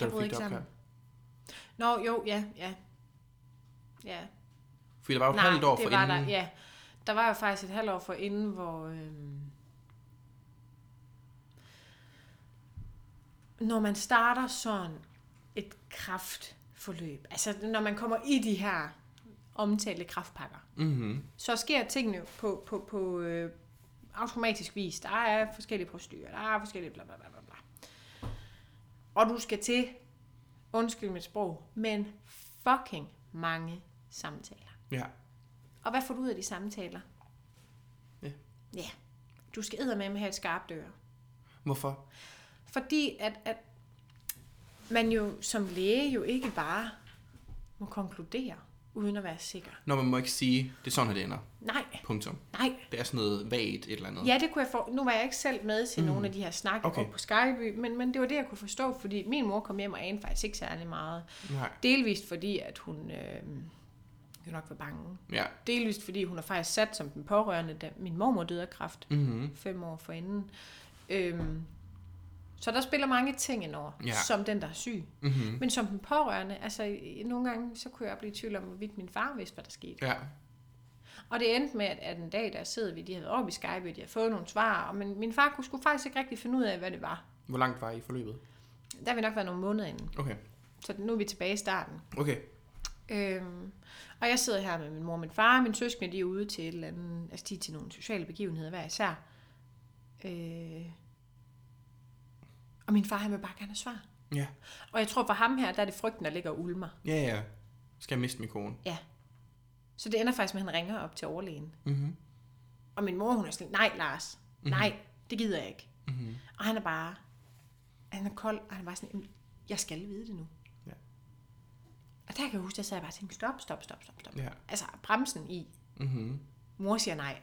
Da Jeg du fik det opkald? Nå, jo, ja, ja. Ja, Fordi der var jo et halvt år det for var inden. der, ja. Der var jo faktisk et halvt år for inden, hvor... Øhm, når man starter sådan et kraftforløb, altså når man kommer i de her omtalte kraftpakker, Mm-hmm. så sker tingene på, på, på øh, automatisk vis. Der er forskellige procedurer, der er forskellige bla bla bla bla. Og du skal til, undskyld mit sprog, men fucking mange samtaler. Ja. Og hvad får du ud af de samtaler? Ja. Ja. Du skal eddermame have et skarpt øre. Hvorfor? Fordi at, at man jo som læge jo ikke bare må konkludere, uden at være sikker. Når man må ikke sige, det er sådan, det ender. Nej, Punktum. nej. Det er sådan noget vagt et eller andet. Ja, det kunne jeg få. Nu var jeg ikke selv med til mm. nogle af de her snakke Okay. på Skype, men, men det var det, jeg kunne forstå, fordi min mor kom hjem og anede faktisk ikke særlig meget. Nej. Delvist fordi, at hun øh, jo nok var bange. Ja. Delvist fordi, hun er faktisk sat som den pårørende, da min mormor døde af kræft. Mm-hmm. fem år forinden. Øhm, så der spiller mange ting ind over, Ja. som den, der er syg. Mm-hmm. Men som den pårørende, altså nogle gange, så kunne jeg blive i tvivl om, hvorvidt min far vidste, hvad der skete. Ja. Og det endte med, at, at en dag, der sidder vi, de havde oppe i Skype, og de havde fået nogle svar, og men min far kunne sgu faktisk ikke rigtig finde ud af, hvad det var. Hvor langt var I forløbet? Der har vi nok været nogle måneder inden. Okay. Så nu er vi tilbage i starten. Okay. Øhm, og jeg sidder her med min mor og min far, og mine søskende, de er ude til et eller andet, altså de er til nogle sociale begivenheder hver især. Øh, og min far, han vil bare gerne have svar. Ja. Og jeg tror for ham her, der er det frygten, der ligger og ulmer. Ja, ja. Skal jeg miste min kone? Ja. Så det ender faktisk med, at han ringer op til overlægen. Mm-hmm. Og min mor, hun er sådan, nej Lars, Mhm. nej, det gider jeg ikke. Mm-hmm. Og han er bare, han er kold, og han er bare sådan, "Jamen, jeg skal vide det nu. Ja. Og der kan jeg huske, sad jeg bare og tænkte, stop, stop, stop, stop, stop. Ja. Altså bremsen i, Mm-hmm. mor siger nej.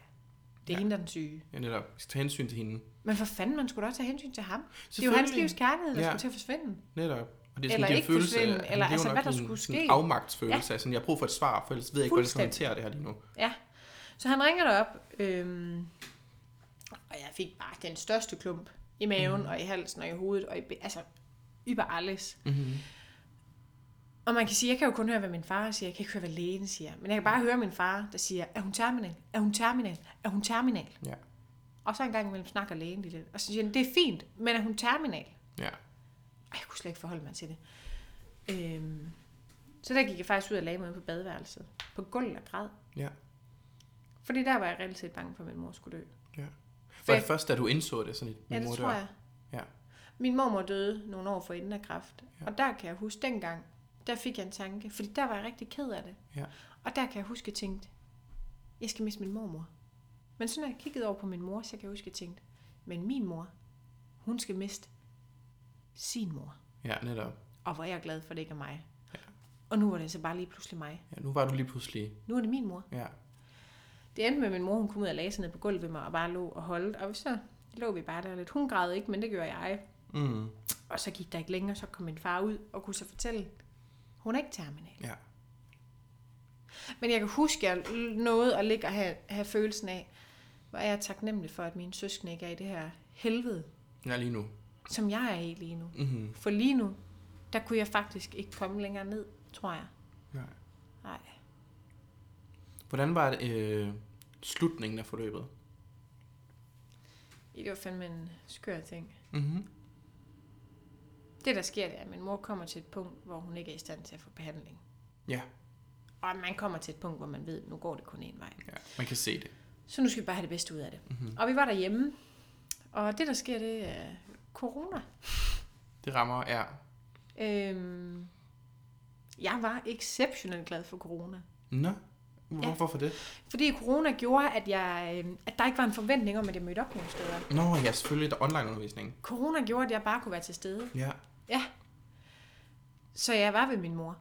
Det er Ja. hende, der er den syge. Ja, netop. Vi skal tage hensyn til hende. Men for fanden, man skulle da også tage hensyn til ham. Det er jo hans livs kærlighed, der Ja. skulle til at forsvinde. Netop. Og det er Eller sådan, det er en ikke følelse, forsvinde, af- eller altså, hvad der en skulle ske. afmagtsfølelse. Ja. Sådan, jeg har brug for et svar, for ellers ved jeg ikke, hvordan jeg skal håndtere det her lige nu. Ja. Så han ringer derop, øhm, og jeg fik bare den største klump i maven, mm. og i halsen, og i hovedet, og i, altså, über alles. Mm-hmm. Og man kan sige, jeg kan jo kun høre, hvad min far siger, jeg kan ikke høre, hvad lægen siger. Men jeg kan bare høre min far, der siger, er hun terminal? Er hun terminal? Er hun terminal? Ja. Og så en gang imellem snakker lægen lige lidt. Og så siger han, det er fint, men er hun terminal? Ja. Og jeg kunne slet ikke forholde mig til det. Øhm, så der gik jeg faktisk ud og lagde mig på badeværelset. På gulvet og græd. Ja. Fordi der var jeg reelt set bange for, at min mor skulle dø. ja. Var det først, da du indså det, sådan et Ja, min det mor tror dør? jeg. Ja. Min mormor døde nogle år for inden af kræft. Ja. Og der kan jeg huske dengang, der fik jeg en tanke, fordi der var jeg rigtig ked af det. Ja. Og der kan jeg huske, at jeg tænkte, jeg skal miste min mormor. Men så når jeg kiggede over på min mor, så kan jeg huske, at jeg tænkte, men min mor, hun skal miste sin mor. Ja, netop. Og hvor er jeg glad for, at det ikke er mig. Ja. Og nu var det så bare lige pludselig mig. Ja, nu var du lige pludselig... Nu er det min mor. Ja. Det endte med, at min mor hun kom ud og lagde sig ned på gulvet ved mig og bare lå og holdt. Og så lå vi bare der lidt. Hun græd ikke, men det gjorde jeg. Mm. Og så gik der ikke længere, så kom min far ud og kunne så fortælle, hun er ikke terminal. Ja. Men jeg kan huske, at jeg nåede at ligge og have, have følelsen af, hvor er jeg taknemmelig for, at mine søskende ikke er i det her helvede, Ja, lige nu. som jeg er i lige nu. Mm-hmm. For lige nu, der kunne jeg faktisk ikke komme længere ned, tror jeg. Nej. Nej. Hvordan var det, øh, slutningen af forløbet? Det var fandme en skør ting. Mm-hmm. Det, der sker, det er, at min mor kommer til et punkt, hvor hun ikke er i stand til at få behandling. Ja. Og man kommer til et punkt, hvor man ved, at nu går det kun én vej. ja, man kan se det. Så nu skal vi bare have det bedste ud af det. Mm-hmm. Og vi var derhjemme, og det, der sker, det er corona. Det rammer, ja. Øhm, jeg var exceptionelt glad for corona. Nå, Hvor, Ja. hvorfor det? Fordi corona gjorde, at, jeg, øh, at der ikke var en forventning om, at jeg mødte op nogle steder. Nå, ja, selvfølgelig, der er online undervisning. Corona gjorde, at jeg bare kunne være til stede. Ja. Ja. Så jeg var ved min mor.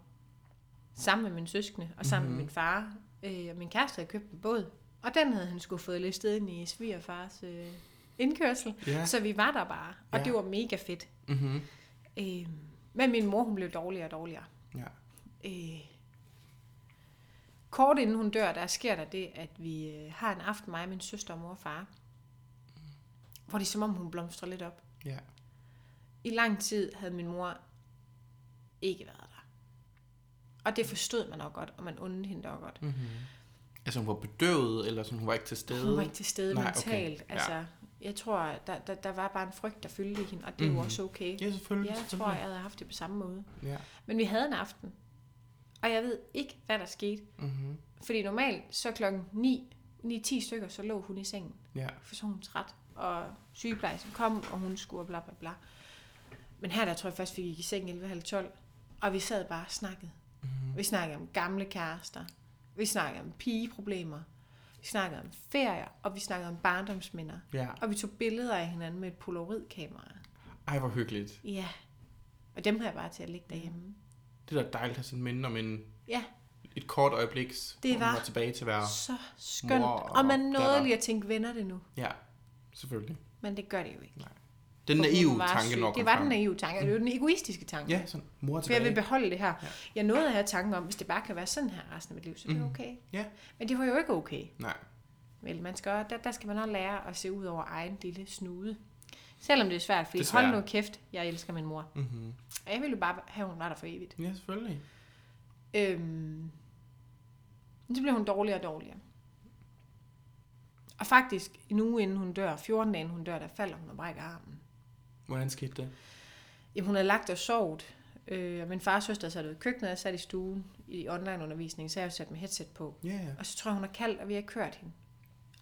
Sammen med min søskende og sammen mm-hmm. med min far. Øh, og min kæreste havde købt en båd. Og den havde han skulle fået listet ind i svigerfars øh, indkørsel. Ja. Så vi var der bare. Og Ja. det var mega fedt. Mm-hmm. Øh, men min mor, hun blev dårligere og dårligere. Ja. Øh, kort inden hun dør, der sker der det, at vi øh, har en aften, mig, min søster, mor og far. Hvor det er som om, hun blomstrer lidt op. Ja. I lang tid havde min mor ikke været der. Og det forstod man nok godt, og man undede hende nok godt. Mm-hmm. Altså, hun var bedøvet, eller sådan, hun var ikke til stede? Hun var ikke til stede Nej, Nej, okay. mentalt. Ja. Altså, jeg tror, der, der, der var bare en frygt, der fyldte i hende, og det er Mhm. jo også okay. Ja, selvfølgelig. Jeg tror, jeg havde haft det på samme måde. Ja. Men vi havde en aften, og jeg ved ikke, hvad der skete. Mm-hmm. Fordi normalt, så klokken 9, 9-10 stykker, så lå hun i sengen. Ja. For så hun træt, og sygeplejersken kom, og hun skulle bla bla bla. Men her, der tror jeg først, vi gik i seng 11.30, og vi sad bare og snakkede. Mm-hmm. Vi snakkede om gamle kærester. Vi snakkede om pigeproblemer. Vi snakkede om ferier, og vi snakkede om barndomsminder. Ja. Og vi tog billeder af hinanden med et polaroidkamera. Ej, hvor hyggeligt. Ja. Og dem har jeg bare til at ligge derhjemme. Det er da dejligt at have sådan minde om en, Ja, et kort øjeblik, man var- var tilbage til at være... så skønt. Mor Og, og man nåede lige at tænke, vender det nu? Ja, selvfølgelig. Men det gør det jo ikke. Den naive tanke nok. Det var den naive tanke. Det var den egoistiske tanke. Ja, sådan, mor er For jeg vil tilbage. beholde det her. Ja. Jeg nåede at have tanken om, hvis det bare kan være sådan her resten af mit liv, så er det Mhm. okay. Ja. Men det var jo ikke okay. Nej. Vel, man skal, der, der skal man også lære at se ud over egen lille snude. Selvom det er svært, fordi Desværre. hold nu kæft, jeg elsker min mor. Mm-hmm. Og jeg ville jo bare have, hun var der for evigt. Ja, selvfølgelig. Øhm, så blev hun dårligere og dårligere. Og faktisk, en uge inden hun dør, 14 dage inden hun dør, der falder hun og brækker armen. Hvordan skete det? Jamen, hun havde lagt og sovet. Øh, og min fars søster sad ude i køkkenet, og jeg sat i stuen i online-undervisning, så jeg sat med headset på. Ja. Og så tror jeg, hun har kaldt, og vi har kørt hende.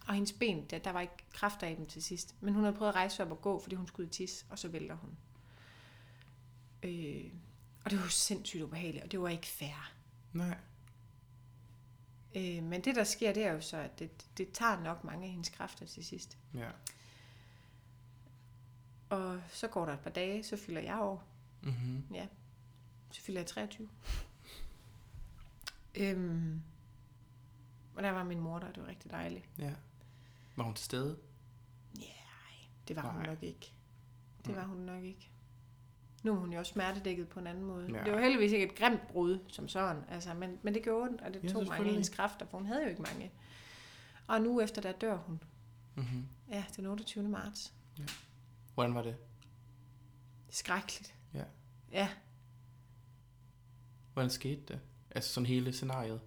Og hendes ben, der, der var ikke kræfter i dem til sidst. Men hun havde prøvet at rejse op og gå, fordi hun skulle ud i tis, og så vælter hun. Øh, og det var jo sindssygt ubehageligt, og det var ikke fair. Nej. Øh, men det, der sker, det er jo så, at det, det tager nok mange af hendes kræfter til sidst. Ja. Og så går der et par dage, så fylder jeg år. Mm-hmm. Ja, så fylder jeg 23. øhm, og der var min mor der, det var rigtig dejligt. Ja. Var hun til stede? Det var hun Nej. nok ikke. Det Nej. var hun nok ikke. Nu er hun jo også smertedækket på en anden måde. Ja. Ja. Det var heldigvis ikke et grimt brud som sådan, altså, men, men det gjorde ondt, og det Ja, ja, tog mange hendes kræfter, for hun havde jo ikke mange. Og nu efter der dør hun. Mm-hmm. Ja, den 28. marts. Hvordan var det? Skrækkeligt. Ja. Ja, Hvordan skete det? Altså sådan hele scenariet.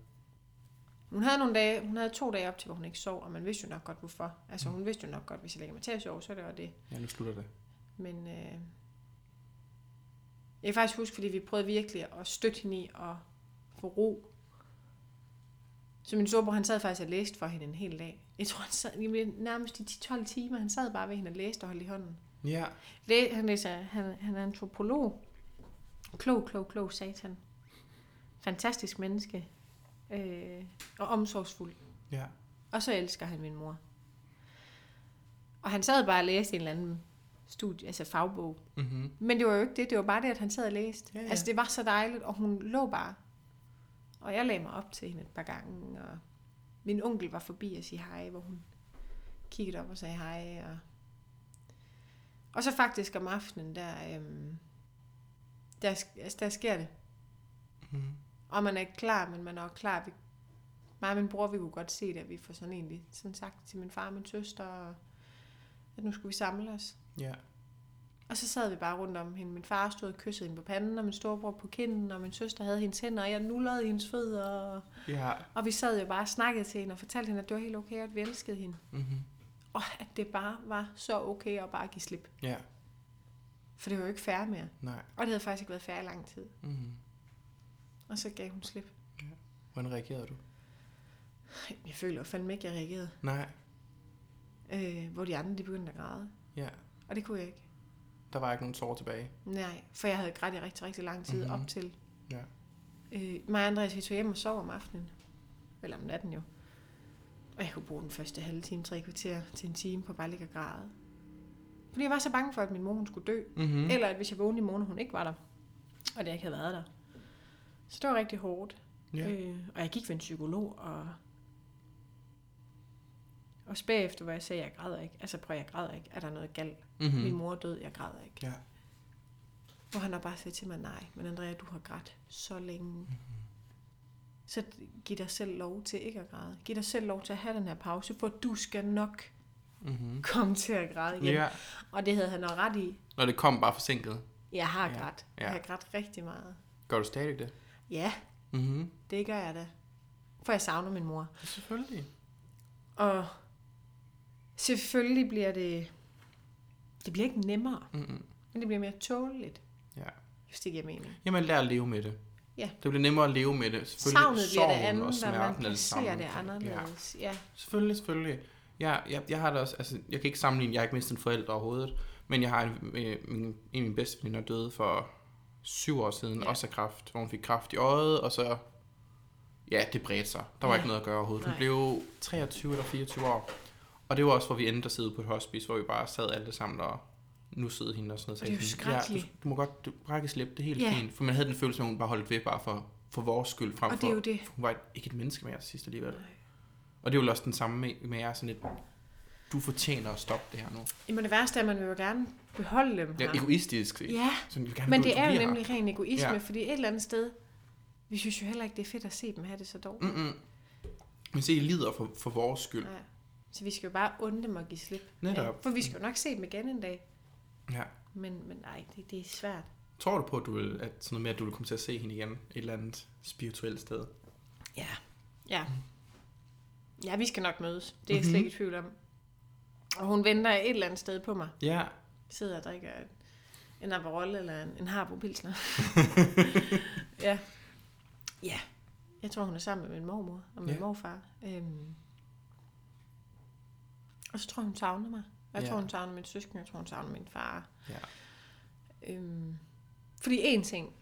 Hun havde nogle dage, hun havde to dage op til, hvor hun ikke sov, og man vidste jo nok godt, hvorfor. Altså, hun vidste jo nok godt, hvis jeg lægger mig til at sove, så er det var det. Ja, nu slutter det. Men øh, jeg kan faktisk huske, fordi vi prøvede virkelig at støtte hende i at få ro. Så min storebror, han sad faktisk og læste for hende en hel dag. Jeg tror, han sad nærmest i 10-12 timer. Han sad bare ved hende og læste og holdt i hånden. Ja. Læ- han, læser, han, han er antropolog. Klog, klog, klog satan. fantastisk menneske. Øh, og omsorgsfuld. Ja. Og så elsker han min mor. Og han sad bare og læste en eller anden studie, altså fagbog. Mm-hmm. Men det var jo ikke det, det var bare det, at han sad og læste. Ja, ja. Altså det var så dejligt, og hun lå bare. Og jeg lagde mig op til hende et par gange, og min onkel var forbi og sige hej, hvor hun kiggede op og sagde hej. Og, og så faktisk om aftenen, der, øhm, der, altså, der sker det. Mm-hmm. Og man er ikke klar, men man er også klar. Vi, mig og min bror, vi kunne godt se det, at vi får sådan egentlig sådan sagt til min far og min søster, og at nu skulle vi samle os. Ja. Og så sad vi bare rundt om hende. Min far stod og kyssede hende på panden, og min storebror på kinden, og min søster havde hendes hænder, og jeg nullede hendes fødder. Og, Ja. og vi sad jo bare og snakkede til hende og fortalte hende, at det var helt okay, at vi elskede hende. Mm-hmm. Og at det bare var så okay at bare give slip. Ja. For det var jo ikke fair mere. Nej. Og det havde faktisk ikke været fair i lang tid. Mm-hmm. Og så gav hun slip. Hvordan reagerede du? Jeg føler fandme ikke, jeg reagerede. Nej. Øh, hvor de andre, de begyndte at græde. Ja. Og det kunne jeg ikke. Der var ikke nogen tårer tilbage. Nej, for jeg havde grædt i rigtig, rigtig lang tid Mhm. mm-hmm. op til. Ja. Øh, mig og Andreas, vi tog hjem og sov om aftenen. Eller om natten jo. Og jeg kunne bruge den første halve time, tre kvarter til en time på bare ligge og græde. Fordi jeg var så bange for, at min mor hun skulle dø. Mm-hmm. Mm. Eller at hvis jeg vågnede i morgen, og hun ikke var der. Og det ikke havde været der. Så det var rigtig hårdt. Ja. Øh, og jeg gik ved en psykolog, og... Og bagefter, hvor jeg sagde, jeg græder ikke. Altså prøv, jeg græder ikke. Er der noget galt? Mm-hmm. Mm. Min mor er død, jeg græder ikke. Ja. Hvor han har bare sagt til mig, nej, men Andrea, du har grædt så længe. Så giv dig selv lov til ikke at græde. Giv dig selv lov til at have den her pause, for du skal nok Mm-hmm. komme til at græde igen. Ja. Og det havde han nok ret i. Når det kom bare forsinket. Jeg har Ja, grædt. ja. Jeg har grædt rigtig meget. Gør du stadig det? Ja, Mm-hmm. det gør jeg da. For jeg savner min mor. Selvfølgelig. Og selvfølgelig bliver det... Det bliver ikke nemmere, Mm-hmm. men det bliver mere tåleligt, Ja. hvis det giver mening. Jamen, lær at leve med det. Ja. Det bliver nemmere at leve med det. Selvfølgelig Savnet bliver det sorgen andet, og smerten man er det det anderledes. Ja. ja. Selvfølgelig, selvfølgelig. Ja, jeg, jeg har det også, altså, jeg kan ikke sammenligne, jeg har ikke mistet en forælder overhovedet, men jeg har en, øh, min, en af mine bedste veninder døde for syv år siden, ja. også af kræft, hvor hun fik kræft i øjet, og så, ja, det bredte sig. Der var Ja. ikke noget at gøre overhovedet. Hun Nej. blev 23 eller 24 år, og det var også, hvor vi endte at sidde på et hospice, hvor vi bare sad alle sammen og nussede hende og sådan noget. Og det er jo sådan, ja, skrækkeligt. du, du, må godt du, brække slip, det er helt Ja. fint. For man havde den følelse, at hun bare holdt ved bare for, for vores skyld, frem Og det er jo det. for hun var et, ikke et menneske mere sidst alligevel. Og det er jo også den samme med, med jer, sådan et, du fortjener at stoppe det her nu. Jamen det værste er, at man vil jo gerne beholde dem Ja, her. egoistisk. Ja, Sådan, vil gerne, men det er jo her. nemlig ren egoisme, Ja. fordi et eller andet sted, vi synes jo heller ikke, det er fedt at se dem have det så dårligt. Mm-mm. Men se, I lider for, for vores skyld. Nej. Så vi skal jo bare unde dem og give slip. Netop. For vi skal jo nok se dem igen en dag. Ja. Men, men nej, det, det er svært. Tror du på, at, du vil, at sådan noget med, at du vil komme til at se hende igen et eller andet spirituelt sted? Ja. Ja. Ja, vi skal nok mødes. Det er jeg Mhm. slet ikke i tvivl om. Og hun venter et eller andet sted på mig. Ja. Sidder og drikker en Aperol eller en, en Harbo Pilsner. (laughs) ja. Ja. Jeg tror, hun er sammen med min mormor og min Ja. morfar. Øhm. Og så tror jeg, hun savner mig. Jeg Ja. tror, hun savner min søskende. Jeg tror, hun savner min far. Ja. Øhm. Fordi en ting,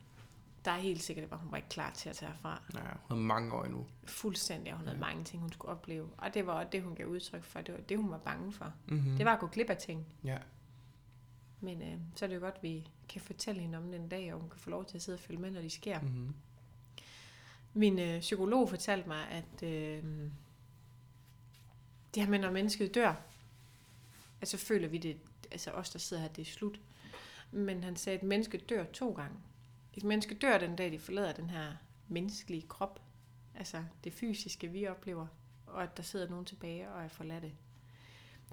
der er helt sikkert, var, hun var ikke klar til at tage herfra. ja. Hun har mange år endnu. Fuldstændig, og hun havde Ja. mange ting, hun skulle opleve. Og det var også det, hun gav udtryk for. Det var det, hun var bange for. Mm-hmm. Det var at gå glip af ting. Ja. Men øh, så er det jo godt, at vi kan fortælle hende om den dag, og hun kan få lov til at sidde og følge med, når de sker. Mm. Mm-hmm. Min øh, psykolog fortalte mig, at øh, det her med, når mennesket dør, altså føler vi det, altså os, der sidder her, det er slut. Men han sagde, at et menneske dør to gange. Et menneske dør den dag, de forlader den her menneskelige krop, altså det fysiske, vi oplever, og at der sidder nogen tilbage og er forladte.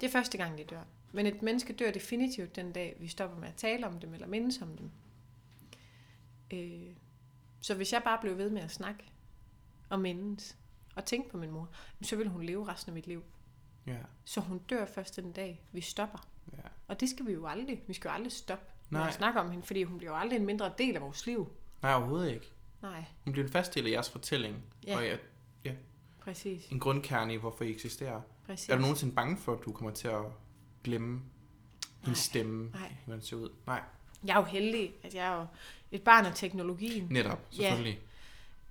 Det er første gang, de dør. Men et menneske dør definitivt den dag, vi stopper med at tale om dem eller mindes om dem. Øh, så hvis jeg bare blev ved med at snakke og mindes og tænke på min mor, så ville hun leve resten af mit liv. Ja. Så hun dør først den dag, vi stopper. Ja. Og det skal vi jo aldrig. Vi skal jo aldrig stoppe med Nej. at snakke om hende, fordi hun bliver jo aldrig en mindre del af vores liv. Nej, overhovedet ikke. Nej, Hun bliver en fast del af jeres fortælling. Ja. Og ja, præcis. en grundkerne i, hvorfor I eksisterer. præcis. Er du nogensinde bange for, at du kommer til at glemme hendes Nej. stemme, Nej. hvordan det ser ud? Nej, Jeg er jo heldig, at jeg er jo et barn af teknologien. netop, selvfølgelig.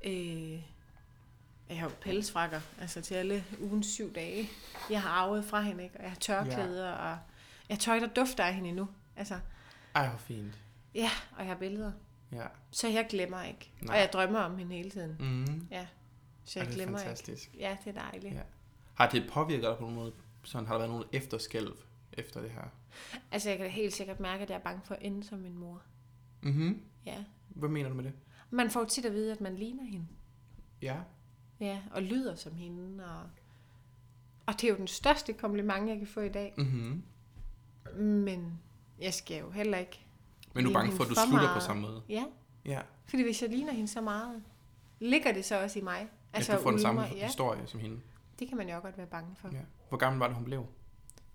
Øh, jeg har jo pelsfrakker, altså til alle ugens syv dage. Jeg har arvet fra hende, ikke? Og jeg har tørklæder, ja. og jeg har tøj, der dufter af hende endnu. Altså, Ej, hvor fint. ja, og jeg har billeder. Ja. Så jeg glemmer ikke. Nej. Og jeg drømmer om hende hele tiden. Mm. Ja. Så jeg det er glemmer fantastisk. ikke. Ja, det er dejligt. Ja. Ja. Har det påvirket dig på nogen måde? Sådan, har der været nogle efterskælv efter det her? Altså, jeg kan da helt sikkert mærke, at jeg er bange for at ende som min mor. Mhm. Ja. Hvad mener du med det? Man får tit at vide, at man ligner hende. Ja. Ja, og lyder som hende. Og, og det er jo den største kompliment, jeg kan få i dag. Mhm. Men jeg skal jo heller ikke... Men du er bange for, at du for slutter på meget. samme måde? Ja, Ja. fordi hvis jeg ligner hende så meget, ligger det så også i mig. Altså, at du får den samme ulmer, ja, historie som hende. det kan man jo godt være bange for. Ja. Hvor gammel var det, hun blev?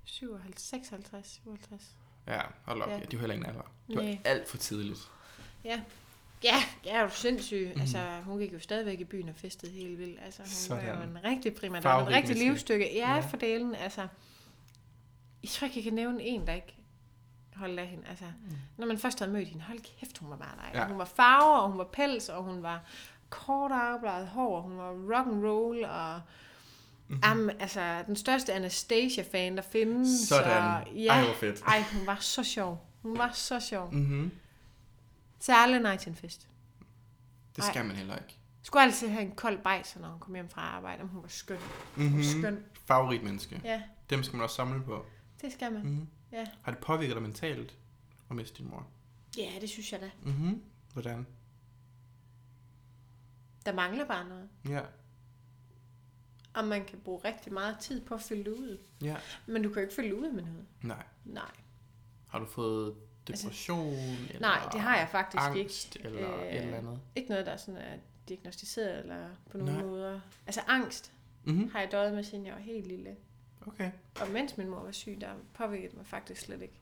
57, 56, 57. Ja, hold op. Ja. Ja. ja det er jo heller ingen alder. Det var Nej. alt for tidligt. Ja. Ja, jeg er jo sindssyg. Mm. Altså, hun gik jo stadigvæk i byen og festede helt vildt. Altså, hun Sådan. var jo en rigtig prima. Der Farverig var en rigtig livsstykke. Ja, Ja. ja, for delen. Altså, jeg tror ikke, jeg kan nævne en, der ikke holdt af hende. Altså, mm. når man først havde mødt hende, hold kæft, hun var bare dejlig. Ja. Ja. Hun var farver, og hun var pels, og hun var kort afbladet hår, og hun var rock and roll, og mm-hmm. Am, altså, den største Anastasia-fan, der findes. Sådan. Og, ja, Ej, hvor fedt. Ej, hun var så sjov. Hun var så sjov. Mm. Mhm. Særlig nej til en fest. Det Ej. skal man heller ikke. Skulle altid have en kold bajser, når hun kom hjem fra arbejde. Om hun var skøn. Hun Mhm. var skøn. Favorit menneske. Ja, Dem skal man også samle på. det skal man. Mhm. Ja. Har det påvirket dig mentalt at miste din mor? ja, det synes jeg da. Mhm. Hvordan? Der mangler bare noget. Ja. Og man kan bruge rigtig meget tid på at fylde ud. Ja. Men du kan jo ikke fylde ud med noget. Nej. Nej. Har du fået depression? eller Altså, Nej, det har jeg faktisk angst, ikke. eller Øh, et eller andet? Ikke noget, der er sådan er diagnostiseret eller på nogen Nej. Måder. Altså angst Mhm. har jeg døjet med, siden jeg var helt lille. Okay. Og mens min mor var syg, der påvirkede mig faktisk slet ikke.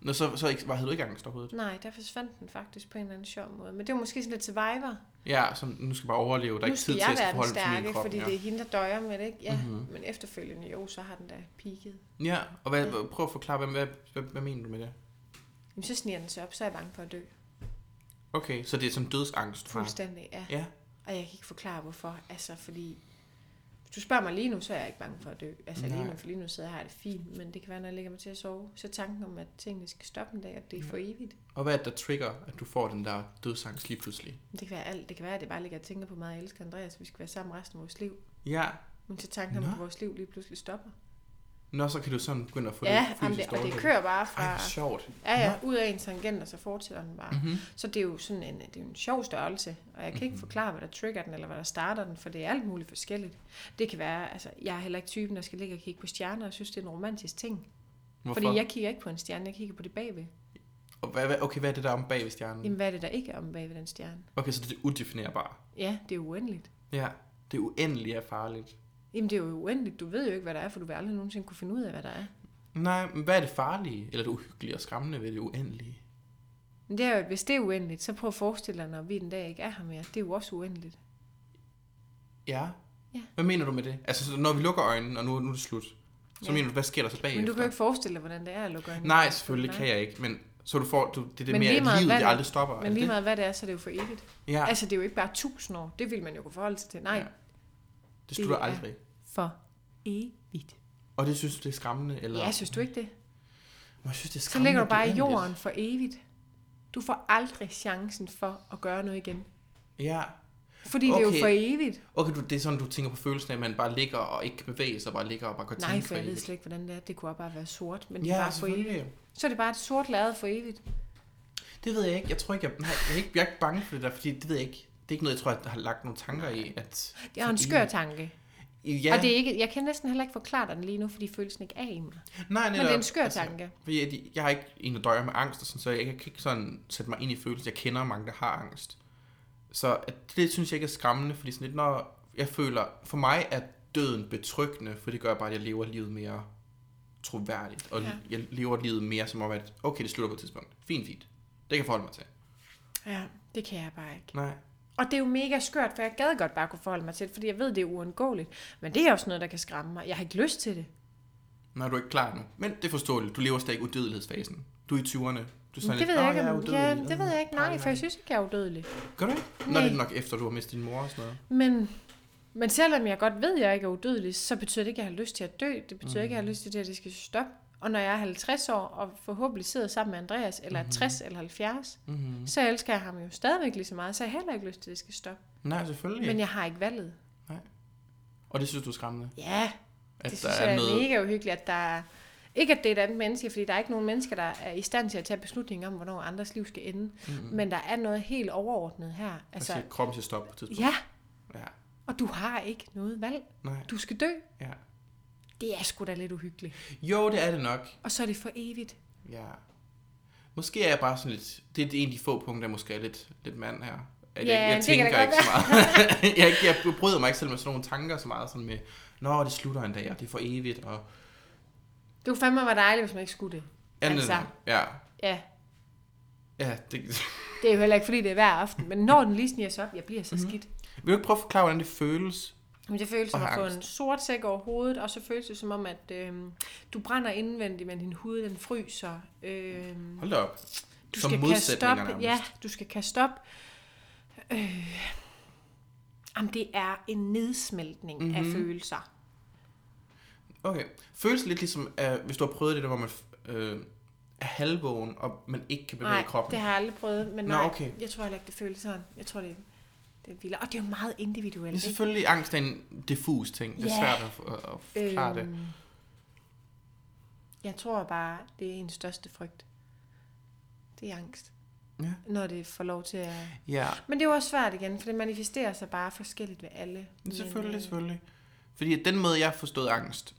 Nå, så, så ikke, var, havde du ikke angst overhovedet? Nej, der forsvandt den faktisk på en eller anden sjov måde. Men det var måske sådan lidt survivor. Ja, så nu skal bare overleve. Der er nu ikke tid til at forholde til min stærke, krop. fordi ja. det er hende, der døjer med det, ikke? Ja, Mhm. mm-hmm. men efterfølgende jo, så har den da peaked. Ja, og hvad, prøv at forklare, hvad, hvad, hvad, hvad mener du med det? Jamen, så sniger den sig op, så er jeg bange for at dø. Okay, så det er sådan dødsangst har? Fuldstændig, ja. Ja. Og jeg kan ikke forklare, hvorfor. Altså, fordi... Hvis du spørger mig lige nu, så er jeg ikke bange for at dø. Altså Nej. lige nu, for lige nu sidder jeg her, det er fint. Men det kan være, når jeg lægger mig til at sove, så tanken om, at tingene skal stoppe en dag, at det er for evigt. Og hvad er det, der trigger, at du får den der dødsangst lige pludselig? Det kan være alt. Det kan være, at det bare ligger og tænker på mig, jeg elsker Andreas, vi skal være sammen resten af vores liv. Ja. Men så tanken om, at vores liv lige pludselig stopper. Nå, så kan du sådan begynde at få Ja, det fysisk det, og det kører bare Ej, fra... hvor sjovt. Ja, ja, ud af en tangent, og så fortsætter den bare. Mhm. Så det er jo sådan en, det er en sjov størrelse, og jeg kan ikke forklare, hvad der trigger den, eller hvad der starter den, for det er alt muligt forskelligt. Det kan være, altså, jeg er heller ikke typen, der skal ligge og kigge på stjerner, og synes, det er en romantisk ting. Hvorfor? Fordi jeg kigger ikke på en stjerne, jeg kigger på det bagved. Og hvad, okay, hvad er det der om bag ved stjernen? Jamen, hvad er det, der ikke er om bagved den stjerne? Okay, så det er udefinerbart. Ja, det er uendeligt. Ja, det er uendeligt er farligt. Jamen, det er jo uendeligt. Du ved jo ikke, hvad der er, for du vil aldrig nogensinde kunne finde ud af, hvad der er. Nej, men hvad er det farlige, eller det uhyggelige og skræmmende ved det uendelige? Men det er jo, hvis det er uendeligt, så prøv at forestille dig, når vi den dag ikke er her mere. Det er jo også uendeligt. Ja. Ja. Hvad mener du med det? Altså, så når vi lukker øjnene, og nu, nu er det slut, så Ja. mener du, hvad sker der så bagefter? Men du kan jo ikke forestille dig, hvordan det er at lukke øjnene. Nej, selvfølgelig kan jeg ikke, men så du får, du, det er det Men mere, at livet det aldrig stopper. er Men lige meget hvad det er, så er det jo for evigt. Ja, Altså, det er jo ikke bare tusind år. Det vil man jo kunne forholde sig til. Nej, Ja. det slutter det aldrig. For evigt. Og det synes du, det er skræmmende? Eller? Ja, synes du ikke det? Men jeg synes, det er Så skræmmende, ligger du bare i jorden for evigt. Du får aldrig chancen for at gøre noget igen. Ja. Fordi okay. det er jo for evigt. Okay, du, det er sådan, du tænker på følelsen af, at man bare ligger og ikke kan bevæge sig, bare ligger og bare Nej, tænke for jeg ved slet ikke, hvordan det er. Det kunne også bare være sort, men det er Ja, bare for evigt. Så er det bare et sort lærred for evigt. Det ved jeg ikke. Jeg tror ikke, jeg, nej, jeg, er ikke, jeg er ikke bange for det der, fordi det ved jeg ikke. Det er ikke noget, jeg tror, jeg har lagt nogle tanker i. At Det er en skør tanke. Ja, Og det er ikke, jeg kan næsten heller ikke forklare dig den lige nu, fordi følelsen ikke er i mig. nej, Men det er en skør tanke. Fordi jeg, jeg har ikke en, der døjer med angst, og sådan, så jeg kan ikke sådan sætte mig ind i følelsen. Jeg kender mange, der har angst. Så det synes jeg ikke er skræmmende, fordi sådan lidt, når jeg føler, for mig er døden betryggende, for det gør bare, at jeg lever livet mere troværdigt, og ja. jeg lever livet mere som om, at okay, det slutter på et tidspunkt. Fint, fint. Det kan jeg forholde mig til. Ja, det kan jeg bare ikke. Nej. Og det er jo mega skørt, for jeg gad godt bare kunne forholde mig til det, fordi jeg ved, det er uundgåeligt. Men det er også noget, der kan skræmme mig. Jeg har ikke lyst til det. Når du er ikke klar nu. Men det er forståeligt. Du lever stadig i udødelighedsfasen. Du er i 20'erne. Du er Det ved lidt, jeg "Åh, ikke, er om, udødelig." ja, det ved jeg ikke. Nej, Nej, for jeg synes ikke, jeg er udødelig. Gør du ikke? Nå, Nej. det er nok efter, du har mistet din mor og sådan noget. Men, men selvom jeg godt ved, at jeg ikke er udødelig, så betyder det ikke, at jeg har lyst til at dø. Det betyder mm. ikke, at jeg har lyst til det, at det skal stoppe. Og når jeg er 50 år, og forhåbentlig sidder sammen med Andreas, eller er 60 eller 70, Mm-hmm. så elsker jeg ham jo stadigvæk lige så meget, så jeg har heller ikke lyst til, at det skal stoppe. Nej, selvfølgelig. Men jeg har ikke valget. Og det synes du er skræmmende? Ja, At det der synes er jeg er noget... mega uhyggeligt, at der er... Ikke at det er et andet menneske, fordi der er ikke nogen mennesker, der er i stand til at tage beslutninger om, hvornår andres liv skal ende. Mm-hmm. Men der er noget helt overordnet her. Altså, Altså, kroppen til stop på et tidspunkt. ja, Ja. og du har ikke noget valg. Nej. Du skal dø. Ja. Det er sgu da lidt uhyggeligt. Jo, det er det nok. Og så er det for evigt. Ja. Måske er jeg bare sådan lidt... Det er en af de få punkter, jeg måske er lidt, lidt mand her. At Ja, jeg, jeg tænker ikke så meget. (laughs) jeg, jeg bryder mig ikke selv med sådan nogle tanker så meget sådan med, Nå, det slutter en dag, og det er for evigt, og... Det kunne fandme være dejligt, hvis man ikke skulle det. Ja, Altså. ja. Ja, Ja, det... det er jo heller ikke, fordi det er hver aften. Men når den lige sniger sig op, jeg bliver så Mhm. skidt. Vil du ikke prøve at forklare, hvordan det føles? Men det føles som at få en sort sæk over hovedet, og så føles det som om, at øh, du brænder indvendigt, men din hud den fryser. Øh, Hold da op. du Som skal kaste op. nærmest. Ja, du skal kaste op. Øh, jamen, det er en nedsmeltning mm-hmm. af Mhm. følelser. Okay. Føles lidt ligesom, uh, hvis du har prøvet det der, hvor man øh, er halvvågen, og man ikke kan bevæge Nej, kroppen. det har jeg aldrig prøvet, men Nå, nej, okay. jeg tror heller ikke, det føles sådan. Jeg tror, det, det er vildere. Og det er jo meget individuelt. Det er ikke? selvfølgelig angst er en diffus ting. Det er Ja. svært at, at, at forklare det. Øhm, Jeg tror bare, det er en største frygt. Det er angst. Ja. Når det får lov til at... Ja, Men det er jo også svært igen, for det manifesterer sig bare forskelligt ved alle. Men, selvfølgelig, øh, selvfølgelig. Fordi den måde, jeg har forstået angst,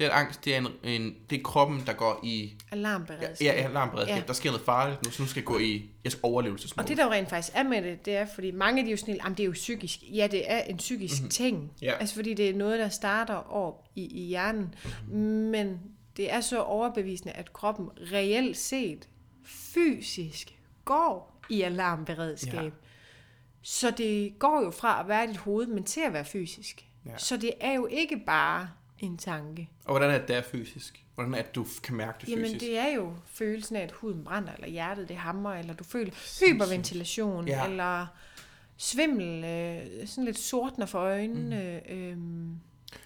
det er, angst det er, en, en, det er kroppen, der går i ja, Alarmberedskab. ja, alarmberedskab. Ja. Ja. Der sker noget farligt nu, så nu skal jeg gå i jeg skal overlevelsesmode. Og det der jo rent faktisk er med det, det er, fordi mange af de er jo sådan, at det er jo psykisk. Ja, det er en psykisk Mhm. mm-hmm. ting. Ja. Altså fordi det er noget, der starter op i, i hjernen. Men det er så overbevisende, at kroppen reelt set, fysisk, går i alarmberedskab. Ja. Ja. Så det går jo fra at være i dit hoved, men til at være fysisk. Ja. Så det er jo ikke bare en tanke. Og hvordan er det, er fysisk? Hvordan er det, du kan mærke det Jamen fysisk? det er jo følelsen af, at huden brænder, eller hjertet det hammer, eller du føler hyperventilation, Ja. eller svimmel, øh, sådan lidt sortner for øjnene. Mm. Øh,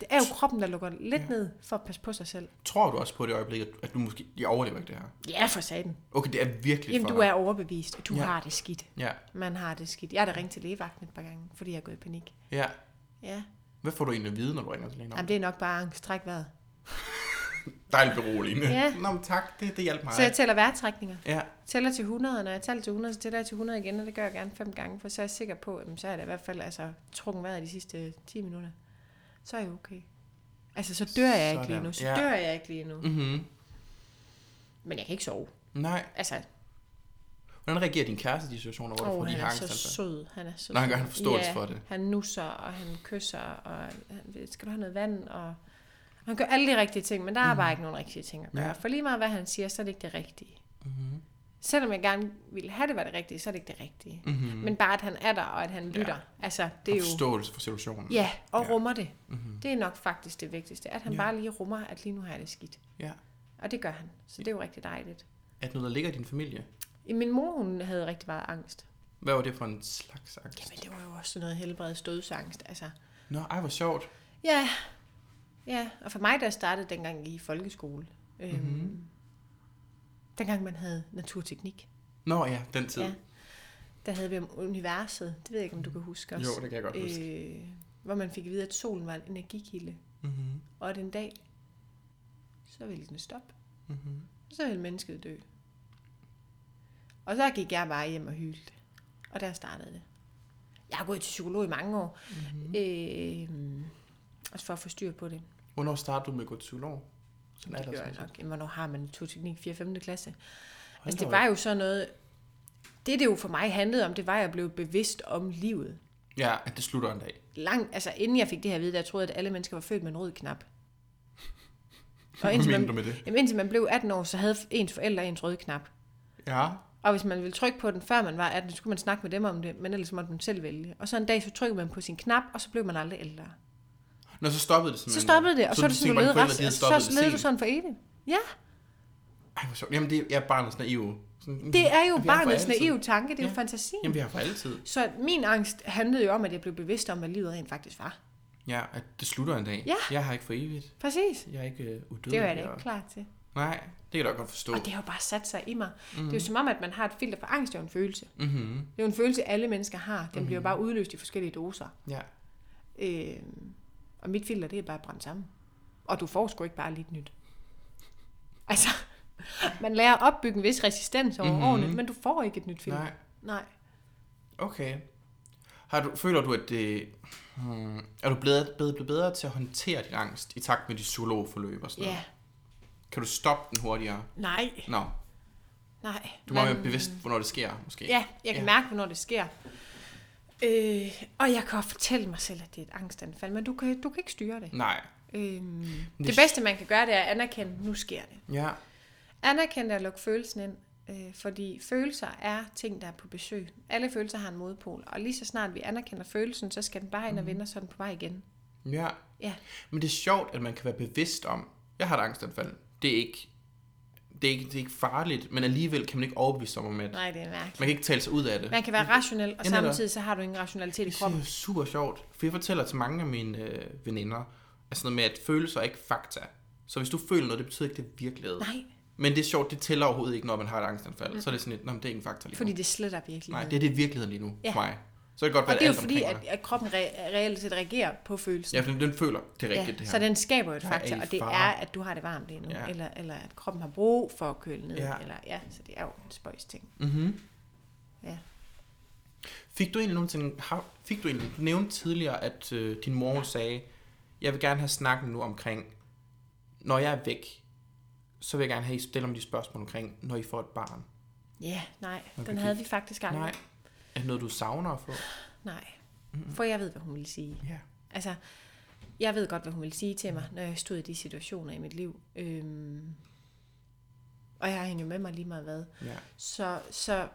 det er jo kroppen, der lukker lidt Ja. ned for at passe på sig selv. Tror du også på det øjeblik, at- at du måske jeg overlever ikke det her? Ja, for satan. Okay, det er virkelig Jamen, for du er overbevist, at du ja. har det skidt. Ja, Man har det skidt. Jeg har da ringet til lægevagten et par gange, fordi jeg er gået i panik. ja. Ja. Hvad får du egentlig at vide, når du ringer til lægen? Jamen, det er nok bare angst. Træk vejret. (laughs) Dejligt beroligende. Ja. Nå, men tak. Det, det hjalp mig. Så jeg tæller vejrtrækninger. Ja, tæller til 100, og når jeg tæller til 100, så tæller jeg til 100 igen, og det gør jeg gerne fem gange, for så er jeg sikker på, at så er det i hvert fald altså, trukken vejret de sidste 10 minutter. Så er jeg okay. Altså, så dør jeg ikke lige Sådan. nu. Så Ja. dør jeg ikke lige nu. mhm. Men jeg kan ikke sove. Nej. Altså, Hvordan reagerer din kæreste i de situationer, hvor du åh, får de han her er angst? så Altså? sød. Han er så Nå, han gør- han har forståelse ja, for det. han nusser, og han kysser, og han, skal du have noget vand, og han gør alle de rigtige ting, men der er bare ikke nogen rigtige ting at gøre. Mhm. Ja. For lige meget hvad han siger, så er det ikke det rigtige. Mhm. Selvom jeg gerne ville have det var det rigtige, så er det ikke det rigtige. Mhm. Men bare at han er der, og at han lytter. Altså, det er jo... forståelse for situationen. Ja, og Ja. ja. rummer det. Mhm. Det er nok faktisk det vigtigste. At han Ja. ja. bare lige rummer, at lige nu har jeg det skidt. ja. Og det gør han. Så det er jo rigtig dejligt. Er det noget, der ligger i din familie? Min mor, hun havde rigtig meget angst. Hvad var det for en slags angst? Jamen, det var jo også sådan noget helbredet stødsangst. Altså, Nå, ej, hvor sjovt. ja, ja. Og for mig, der startede dengang i folkeskole. Øhm, Mhm. Dengang man havde naturteknik. Nå ja, den tid. Ja. Der havde vi om universet. Det ved jeg ikke, om du kan huske også. Jo, det kan jeg godt huske. Øh, hvor man fik at vide, at solen var en energikilde. Mhm. Og at en dag, så ville den stoppe. Mhm. Og så ville mennesket dø. Og så gik jeg bare hjem og hylte. Og der startede det. Jeg har gået til psykolog i mange år. Mhm. Øh, også for at få styr på det. Hvornår startede du med at gå til psykolog? Sådan Det gør jeg nok. Jamen, hvornår har man naturteknik 4. 5. klasse? Hold Altså, det var jo sådan noget... Det, det jo for mig handlede om, det var, at jeg blev bevidst om livet. Ja, at det slutter en dag. Lang, altså, inden jeg fik det her at vide, der troede at alle mennesker var født med en rød knap. (laughs) Og Hvad indtil mener man, du med det? jamen, indtil man blev 18 år, så havde ens forældre ens røde knap. Ja. Og hvis man ville trykke på den, før man var 18, så skulle man snakke med dem om det, men ellers måtte man selv vælge. Og så en dag, så trykkede man på sin knap, og så blev man aldrig ældre. Når så stoppede det Så simpelthen. stoppede det, og så, så, du så, så, tænker du levede resten, så, stoppet så levede det du sent. sådan for evigt. Ja, Ej, hvor sjovt. Jamen, det er barnets naive. Sådan, det er jo barnets naive tanke, det er jo Ja. fantasien. Jamen, vi har for altid. Så min angst handlede jo om, at jeg blev bevidst om, hvad livet rent faktisk var. Ja, at det slutter en dag. Ja. Jeg har ikke for evigt. Præcis. Jeg er ikke uh, udødelig. Det var jeg da og- ikke klar til. Nej, det kan jeg da godt forstå. Og det har jo bare sat sig i mig. Mm. Mhm. Det er jo som om, at man har et filter for angst, det er jo en følelse. Mm-hmm. Det er jo en følelse, alle mennesker har. Den Mhm. bliver jo bare udløst i forskellige doser. Ja. Øh, og mit filter, det er bare brændt sammen. Og du får sgu ikke bare lidt nyt. Altså, (laughs) man lærer at opbygge en vis resistens over Mhm. mm-hmm. årene, men du får ikke et nyt filter. Nej. Nej. Okay. Har du, føler du, at det... Hmm, er du blevet, blevet, blevet bedre til at håndtere din angst i takt med de psykologforløb og sådan Ja. Kan du stoppe den hurtigere? Nej. Nå, Nej. du må Men- være bevidst, hvornår det sker, måske. Ja, jeg kan Ja. mærke, hvornår det sker. Øh, og jeg kan også fortælle mig selv, at det er et angstanfald, men du kan, du kan ikke styre det. Nej. Øhm, det- det bedste, man kan gøre, det er at anerkende, nu sker det. Ja. Anerkende det og lukke følelsen ind, øh, fordi følelser er ting, der er på besøg. Alle følelser har en modpol, og lige så snart vi anerkender følelsen, så skal den bare ind og vende, og så den på vej igen. Ja. Ja. Men det er sjovt, at man kan være bevidst om, jeg har et angstanfald. Det er ikke, det er ikke, det er ikke farligt, men alligevel kan man ikke overbevise om, at Nej, det er mærkeligt. man kan ikke tale sig ud af det. Man kan være rationel, og samtidig så har du ingen rationalitet i Det kroppen. jeg er super sjovt, for jeg fortæller til mange af mine øh, veninder, altså noget med, at følelser er ikke fakta. Så hvis du føler noget, det betyder ikke, det er virkelighed. Nej, Men det er sjovt, det tæller overhovedet ikke, når man har et angstanfald. Så er det sådan et, det er ikke en fakta lige fordi nu. det sletter virkelig. Nej, det er det virkeligheden lige nu Ja. for mig. Så kan det godt være, og det er jo fordi, at, at kroppen re- reelt set reagerer på følelsen. Ja, for den, den føler, det er rigtigt, Ja, det her. så den skaber jo et i og det er, at du har det varmt lige nu, Ja. eller, eller at kroppen har brug for at køle ned, Ja. eller ja, så det er jo en spøjs ting. Mm-hmm. Ja. Fik du egentlig nogensinde, har, fik du egentlig, du nævnte tidligere, at øh, din mor sagde, jeg vil gerne have snakken nu omkring, når jeg er væk, så vil jeg gerne have, I stiller mig de spørgsmål omkring, når I får et barn. Ja, nej, Okay, den havde vi faktisk aldrig. Nej. Er det noget, du savner at få? nej. For jeg ved, hvad hun ville sige. Ja. Altså, jeg ved godt, hvad hun ville sige til mig, når jeg stod i de situationer i mit liv. Øhm, og jeg har hende jo med mig lige meget hvad. Ja. Så, så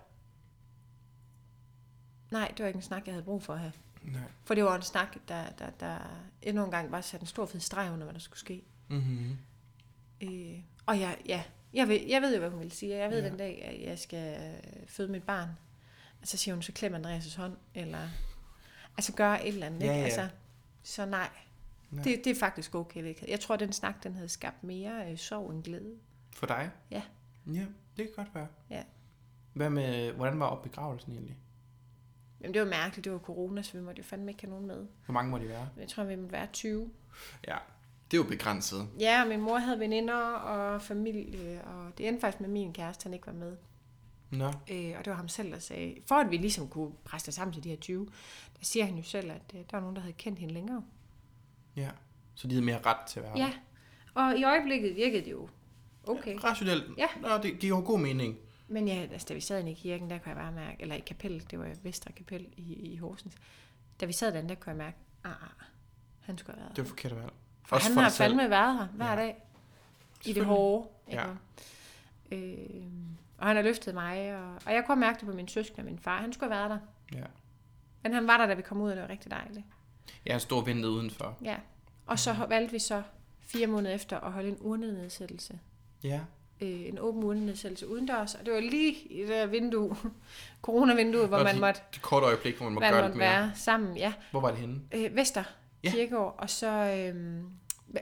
nej, det var ikke en snak, jeg havde brug for her. Nej. For det var en snak, der, der, der endnu en gang var sat en stor fed streg under, hvad der skulle ske. Mm-hmm. Øh, og jeg, ja, jeg ved, jeg ved jo, hvad hun vil sige. Jeg ved Ja. den dag, at jeg skal føde mit barn. Altså siger hun, så klem Andreas' hånd, eller altså gøre et eller andet. Ja, ikke? ja. Altså, så nej, Nej. Det, det er faktisk okay. Kan- Jeg tror, den snak, den havde skabt mere øh, sorg end glæde. For dig? Ja. Ja, det kan godt være. Ja. Hvad med, hvordan var opbegravelsen egentlig? Jamen, det var mærkeligt. Det var corona, så vi måtte jo fandme ikke have nogen med. Hvor mange må de være? Jeg tror, vi måtte være 20. Ja, det er jo begrænset. Ja, og min mor havde veninder og familie, og det endte faktisk med, min kæreste, han ikke var med. Nå, Øh, og det var ham selv, der sagde, for at vi ligesom kunne presse det sammen til de her 20, der siger han jo selv, at øh, der var nogen, der havde kendt hende længere. ja. Så de havde mere ret til at være Ja, og i øjeblikket virkede det jo okay. der. Rationelt. Ja. Nå, det giver jo god mening. Men ja, altså, da vi sad inde i kirken, der kunne jeg bare mærke, eller i kapel, det var Vestre Kapel i, i Horsens, da vi sad derinde, der kunne jeg mærke, ah, ah, han skulle have været Det var forkert valg. For han for har dig selv. fandme været her hver Ja. ja. dag. I det hårde. Ikke? Ja. Øh, og han har løftet mig, og, og jeg kunne mærke det på min søskende og min far. Han skulle have været der. Ja. Men han var der, da vi kom ud, og det var rigtig dejligt. Jeg har stået og ventet udenfor. Ja. Og så valgte vi så fire måneder efter at holde en urnenedsættelse. Ja. Øh, en åben urnenedsættelse udendørs. Og det var lige i det der vindue, (laughs) corona-vindue, hvor man de- måtte, Det korte øjeblik, hvor man må man gøre måtte lidt mere. være sammen. Ja. Hvor var det henne? Øh, Vester Ja. ja. Kirkeår, og så øh,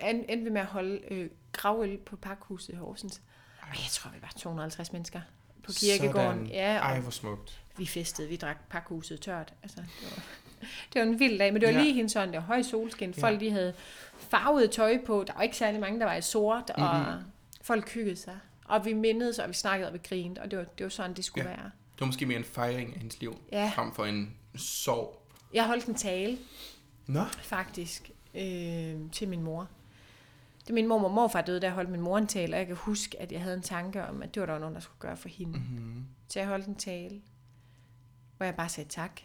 endte vi med at holde øh, gravøl på Parkhuset i Horsens. Og jeg tror, vi var 250 mennesker på kirkegården. Sådan. Ja, og Ej, hvor smukt. vi festede, vi drak Parkhuset tørt. Altså, det, var, (laughs) det var en vild dag, men det var Ja. lige hendes sådan, det var høj solskin. Ja. Folk de havde farvet tøj på. Der var ikke særlig mange, der var i sort, og Mhm. folk hyggede sig. Og vi mindedes, og vi snakkede, og vi grinede, og det var, det var sådan, det skulle Ja. være. Det var måske mere en fejring af hendes liv, Ja. frem for en sorg. Jeg holdt en tale, Nå. faktisk, øh, til min mor. Da min mor og morfar døde, der holdt min mor en tale, og jeg kan huske, at jeg havde en tanke om, at det var der var nogen, der skulle gøre for hende. Mm-hmm. Så jeg holdt en tale, hvor jeg bare sagde tak.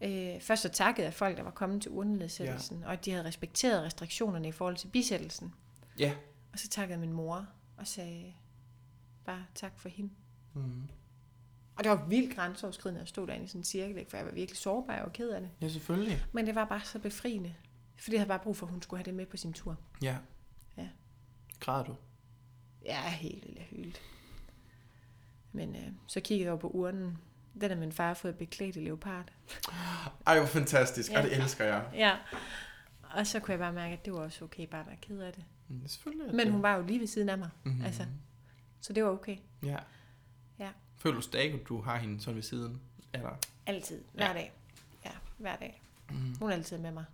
Øh, først så takkede jeg folk, der var kommet til urnenedsættelsen, ja. og at de havde respekteret restriktionerne i forhold til bisættelsen. Ja. Og så takkede min mor og sagde bare tak for hende. Mm-hmm. Og det var vildt grænseoverskridende at stå derinde i sådan en cirkel, for jeg var virkelig sårbar og ked af det. Ja, selvfølgelig. Men det var bare så befriende. Fordi jeg havde bare brug for, at hun skulle have det med på sin tur. Ja. Ja. Græder du? Er helt vildt hyldt. Men øh, så kiggede jeg over på urnen. Den er min far fået beklædt i leopard. Ej, hvor fantastisk. Ja. Ja. det elsker jeg. Ja. Og så kunne jeg bare mærke, at det var også okay bare at være ked af det. Mm, selvfølgelig Men det. hun var jo lige ved siden af mig. Mhm. Altså, så det var okay. Ja. Ja. Føler du stadig, at du har hende sådan ved siden? Eller? Altid. Hver Ja. dag. Ja, hver dag. Mm. Hun er altid med mig.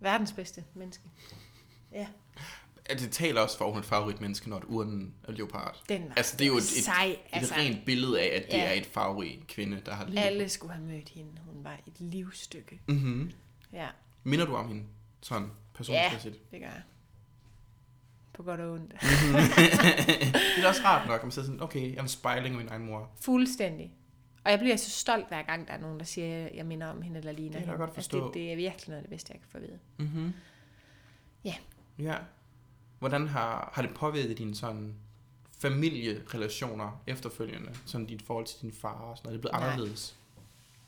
Verdens bedste menneske. Ja, Ja, Det taler også for, at hun er et favoritmenneske, når et urnen er leopard. den var Altså, det er jo et, et, sej. et Altså, rent billede af, at det Ja. er et favorit kvinde, der har alle skulle have mødt hende. Hun var et livsstykke. Mm-hmm. Ja, Minder du om hende sådan personligt? det gør jeg. På godt og ondt. (laughs) det er også rart nok, at man siger sådan, okay, jeg er en spejling af min egen mor. Fuldstændig. Og jeg bliver så stolt hver gang, der er nogen, der siger, at jeg minder om hende eller ligner Det kan jeg godt forstå. Altså, det, det er virkelig noget af det bedste, jeg kan få at vide. Mm-hmm. Ja. Ja. Hvordan har, har det påvirket dine sådan familierelationer efterfølgende? Sådan dit forhold til din far og sådan noget? Er det blevet Nej. anderledes?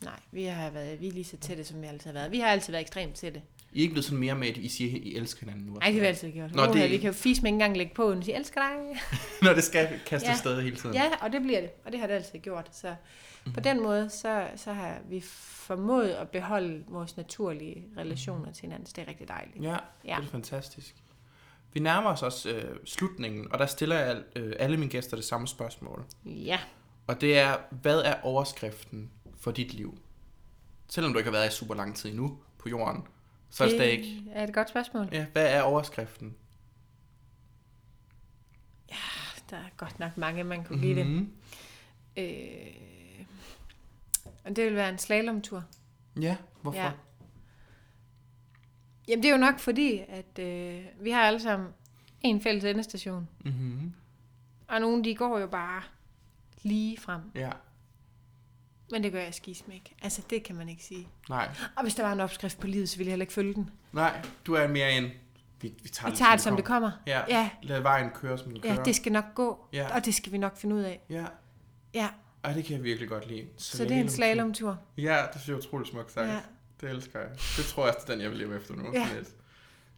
Nej, vi har været vi er lige så tætte, som vi altid har været. Vi har altid været ekstremt tætte. I er ikke blevet sådan mere med, at I siger, at I elsker hinanden nu? Nej, det har vi altid gjort. Nå, Nå, det- Vi kan jo fise med ikke engang lægge på, og sige, elsker dig. (laughs) Når det skal kaste Ja. ja. sted hele tiden? Ja, og det bliver det. Og det har det altid gjort. Så mm-hmm. på den måde, så, så har vi formået at beholde vores naturlige relationer til hinanden. Så det er rigtig dejligt. Ja, Ja. det er fantastisk. Vi nærmer os også øh, slutningen, og der stiller jeg øh, alle mine gæster det samme spørgsmål. Ja. Og det er, hvad er overskriften for dit liv? Selvom du ikke har været i super lang tid endnu på jorden, så det stadig ikke... er et godt spørgsmål. Ja, hvad er overskriften? Der er godt nok mange, man kunne give det. Mhm. Øh, og det vil være en slalomtur. Ja, hvorfor? Ja. Jamen det er jo nok fordi, at øh, vi har alle sammen en fælles endestation. Mm-hmm. Og nogle de går jo bare lige frem. Ja, Men det gør jeg skisme ikke. Altså det kan man ikke sige. nej. Og hvis der var en opskrift på livet, så ville jeg heller ikke følge den. Nej, du er mere en... Vi, vi tager, Vi tager det, som det kommer. Ja, Ja, lad vejen køre, som den kører. ja det skal nok gå. Ja. Og det skal vi nok finde ud af. Ja, Ja, Ej, det kan jeg virkelig godt lide. så det er en slalomtur. Ja, det synes jeg er utroligt smukt sagt. Ja. Det elsker jeg. Det tror jeg også, er den, jeg vil leve efter nu. Ja. Lidt.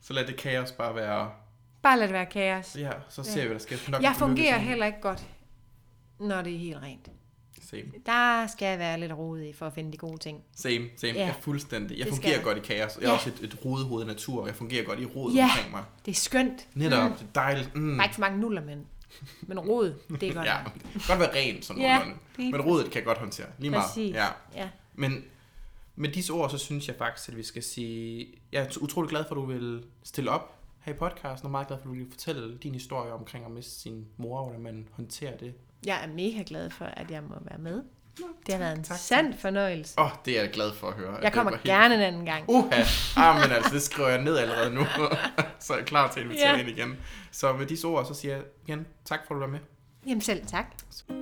Så lad det kaos bare være... Bare lad det være kaos. Ja, så ser Ja. vi, hvad der sker. Nok Jeg fungerer heller ikke godt, når det er helt rent. Same, Der skal jeg være lidt rodig for at finde de gode ting. same, same. Ja. Jeg er fuldstændig. Jeg Det fungerer godt i kaos. Jeg er Ja. også et, et rodehoved af natur. Jeg fungerer godt i rodet Ja. omkring mig. Det er skønt. Netop, Mm. det er dejligt. Mm. Der er ikke for mange nuller, men, men rod, det er godt. Ja, godt være rent sådan Ja, Men rodet kan jeg godt håndtere. Lige meget. Præcis. Ja. ja. Men med disse ord, så synes jeg faktisk, at vi skal sige... Jeg er utrolig glad for, at du vil stille op her i podcasten, og meget glad for, at du vil fortælle din historie omkring at miste sin mor, og hvordan man håndterer det. Jeg er mega glad for, at jeg må være med. Det har været en tak, sand fornøjelse. Åh, oh, det er jeg glad for at høre. Jeg kommer helt- gerne en anden gang. Uha, ah, men altså, det skriver jeg ned allerede nu, (laughs) så er jeg klar til at invitere Ja. ind igen. Så med disse ord, så siger jeg igen tak for, at du var med. Jamen selv tak. Say,